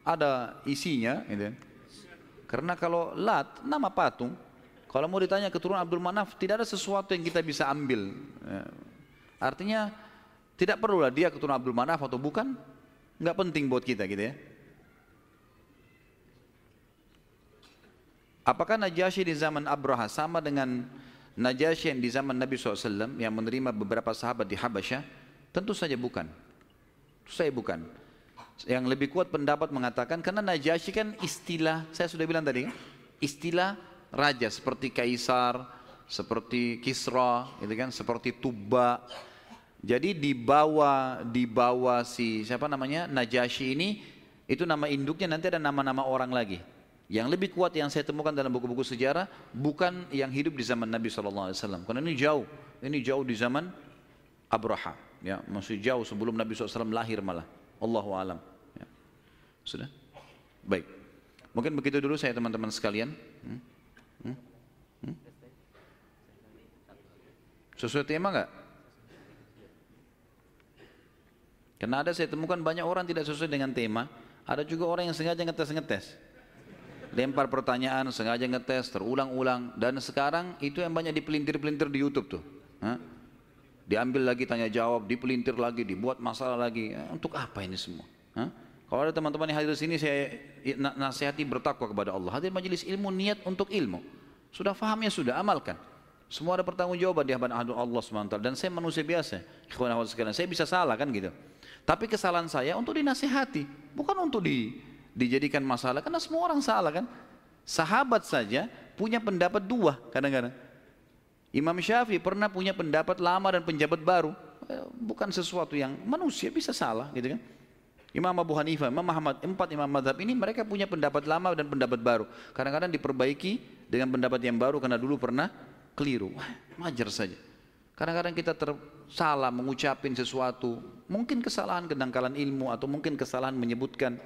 ada isinya, gitu. Karena kalau Lat nama patung, kalau mau ditanya keturunan Abdul Manaf, tidak ada sesuatu yang kita bisa ambil. Ya. Artinya tidak perlulah dia keturunan Abdul Manaf atau bukan, nggak penting buat kita gitu ya. Apakah Najasyi di zaman Abraha sama dengan Najasyi yang di zaman Nabi SAW yang menerima beberapa sahabat di Habasyah? Tentu saja bukan. Saja bukan. Yang lebih kuat pendapat mengatakan karena Najasyi kan istilah, saya sudah bilang tadi, istilah raja seperti kaisar, seperti Kisra, gitu kan, seperti Tuba. Jadi di bawah di bawah si siapa namanya Najasyi ini itu nama induknya nanti ada nama-nama orang lagi. Yang lebih kuat yang saya temukan dalam buku-buku sejarah bukan yang hidup di zaman Nabi SAW. Karena ini jauh, ini jauh di zaman Abraha. Ya, masih jauh sebelum Nabi SAW lahir malah. Allahu alam. Ya. Sudah? Baik. Mungkin begitu dulu saya teman-teman sekalian. Hmm? Hmm? Hmm? Sesuai tema enggak? Karena ada saya temukan banyak orang tidak sesuai dengan tema. Ada juga orang yang sengaja ngetes-ngetes lempar pertanyaan, sengaja ngetes, terulang-ulang. Dan sekarang itu yang banyak dipelintir-pelintir di Youtube tuh. Hah? Diambil lagi tanya jawab, dipelintir lagi, dibuat masalah lagi. Ya, untuk apa ini semua? Hah? Kalau ada teman-teman yang hadir di sini, saya nasihati bertakwa kepada Allah. Hadir majelis ilmu, niat untuk ilmu. Sudah fahamnya sudah, amalkan. Semua ada pertanggungjawaban di hadapan Allah SWT. Dan saya manusia biasa. Saya bisa salah kan gitu. Tapi kesalahan saya untuk dinasihati. Bukan untuk di, dijadikan masalah karena semua orang salah kan sahabat saja punya pendapat dua kadang-kadang Imam Syafi'i pernah punya pendapat lama dan penjabat baru eh, bukan sesuatu yang manusia bisa salah gitu kan Imam Abu Hanifah, Imam Muhammad, empat imam madhab ini mereka punya pendapat lama dan pendapat baru. Kadang-kadang diperbaiki dengan pendapat yang baru karena dulu pernah keliru. Wah, wajar saja. Kadang-kadang kita tersalah mengucapin sesuatu, mungkin kesalahan kedangkalan ilmu atau mungkin kesalahan menyebutkan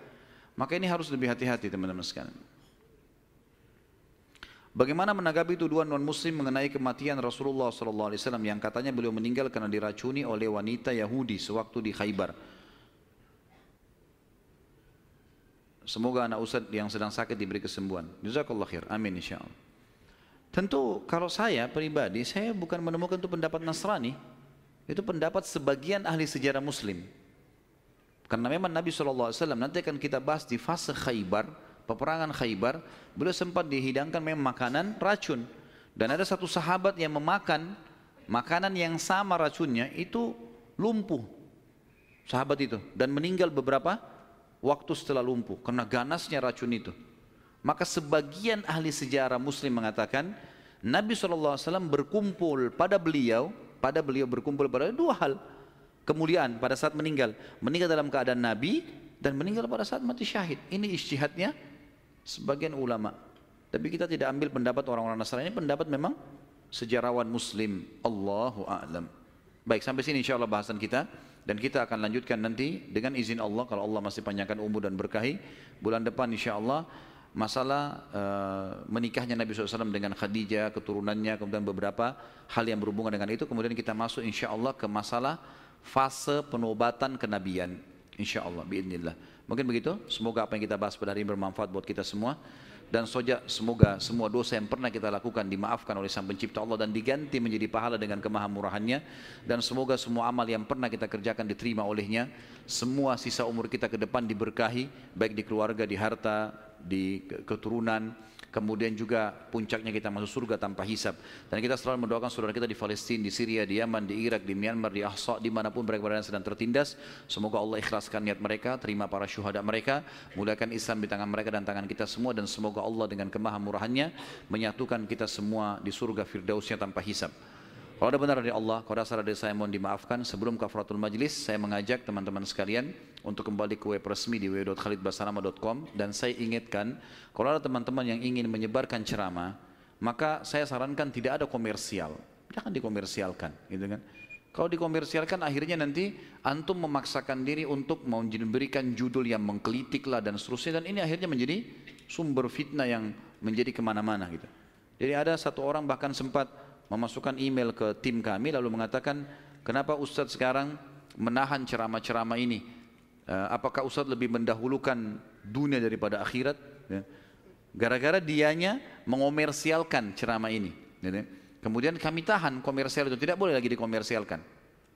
maka ini harus lebih hati-hati teman-teman sekalian. Bagaimana menanggapi tuduhan non muslim mengenai kematian Rasulullah SAW yang katanya beliau meninggal karena diracuni oleh wanita Yahudi sewaktu di Khaybar. Semoga anak ustaz yang sedang sakit diberi kesembuhan. Jazakallah khair. Amin insyaallah. Tentu kalau saya pribadi saya bukan menemukan itu pendapat Nasrani. Itu pendapat sebagian ahli sejarah muslim. Karena memang Nabi SAW nanti akan kita bahas di fase khaybar, peperangan khaybar, beliau sempat dihidangkan memang makanan racun. Dan ada satu sahabat yang memakan makanan yang sama racunnya itu lumpuh. Sahabat itu. Dan meninggal beberapa waktu setelah lumpuh. Karena ganasnya racun itu. Maka sebagian ahli sejarah muslim mengatakan Nabi SAW berkumpul pada beliau, pada beliau berkumpul pada dua hal kemuliaan pada saat meninggal. Meninggal dalam keadaan Nabi dan meninggal pada saat mati syahid. Ini istihadnya sebagian ulama. Tapi kita tidak ambil pendapat orang-orang Nasrani, ini pendapat memang sejarawan muslim. Allahu a'lam. Baik, sampai sini insya Allah bahasan kita. Dan kita akan lanjutkan nanti dengan izin Allah kalau Allah masih panjangkan umur dan berkahi. Bulan depan insya Allah masalah uh, menikahnya Nabi SAW dengan Khadijah, keturunannya, kemudian beberapa hal yang berhubungan dengan itu. Kemudian kita masuk insya Allah ke masalah fase penobatan kenabian. Insya Allah, biidnillah. Mungkin begitu. Semoga apa yang kita bahas pada hari ini bermanfaat buat kita semua dan soja semoga semua dosa yang pernah kita lakukan dimaafkan oleh Sang Pencipta Allah dan diganti menjadi pahala dengan kemahamurahannya dan semoga semua amal yang pernah kita kerjakan diterima olehnya semua sisa umur kita ke depan diberkahi baik di keluarga, di harta, di keturunan kemudian juga puncaknya kita masuk surga tanpa hisap. Dan kita selalu mendoakan saudara kita di Palestina, di Syria, di Yaman, di Irak, di Myanmar, di Ahsa, di mana pun mereka berada sedang tertindas. Semoga Allah ikhlaskan niat mereka, terima para syuhada mereka, muliakan Islam di tangan mereka dan tangan kita semua dan semoga Allah dengan kemahamurahannya menyatukan kita semua di surga firdausnya tanpa hisap. Kalau ada benar dari Allah, kalau ada salah dari saya mohon dimaafkan. Sebelum kafaratul majlis, saya mengajak teman-teman sekalian untuk kembali ke web resmi di www.khalidbasanama.com dan saya ingatkan, kalau ada teman-teman yang ingin menyebarkan ceramah, maka saya sarankan tidak ada komersial. Jangan dikomersialkan, gitu kan. Kalau dikomersialkan akhirnya nanti antum memaksakan diri untuk memberikan judul yang mengkelitik lah dan seterusnya dan ini akhirnya menjadi sumber fitnah yang menjadi ke mana-mana gitu. Jadi ada satu orang bahkan sempat memasukkan email ke tim kami lalu mengatakan kenapa Ustadz sekarang menahan ceramah-ceramah ini uh, apakah Ustadz lebih mendahulukan dunia daripada akhirat ya. gara-gara dianya mengomersialkan ceramah ini ya. kemudian kami tahan komersial itu tidak boleh lagi dikomersialkan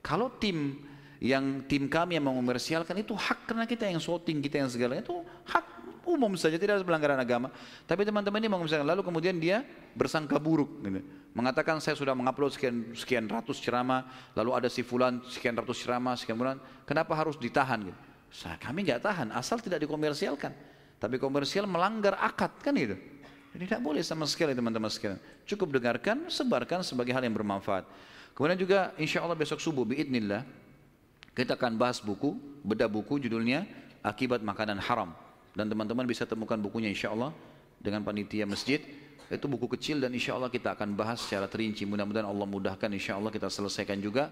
kalau tim yang tim kami yang mengomersialkan itu hak karena kita yang shooting kita yang segala itu hak umum saja tidak ada pelanggaran agama. Tapi teman-teman ini mengomersialkan lalu kemudian dia bersangka buruk. Gitu. Mengatakan saya sudah mengupload sekian sekian ratus ceramah, lalu ada si fulan sekian ratus ceramah, sekian bulan, kenapa harus ditahan? Gitu. Saya, kami nggak tahan, asal tidak dikomersialkan. Tapi komersial melanggar akad kan itu. Jadi tidak boleh sama sekali teman-teman sekalian. Cukup dengarkan, sebarkan sebagai hal yang bermanfaat. Kemudian juga insya Allah besok subuh biidnillah kita akan bahas buku, bedah buku judulnya Akibat Makanan Haram. Dan teman-teman bisa temukan bukunya insya Allah dengan panitia masjid. Itu buku kecil dan insya Allah kita akan bahas secara terinci. Mudah-mudahan Allah mudahkan insya Allah kita selesaikan juga.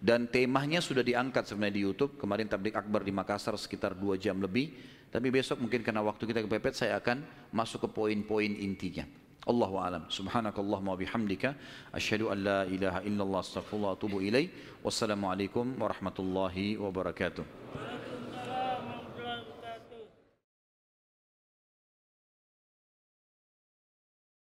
Dan temanya sudah diangkat sebenarnya di Youtube. Kemarin tablik akbar di Makassar sekitar dua jam lebih. Tapi besok mungkin karena waktu kita kepepet saya akan masuk ke poin-poin intinya. Allahu alam. Subhanakallahumma bihamdika asyhadu an la ilaha illallah astaghfirullah wa atubu ilaih. Wassalamualaikum warahmatullahi wabarakatuh.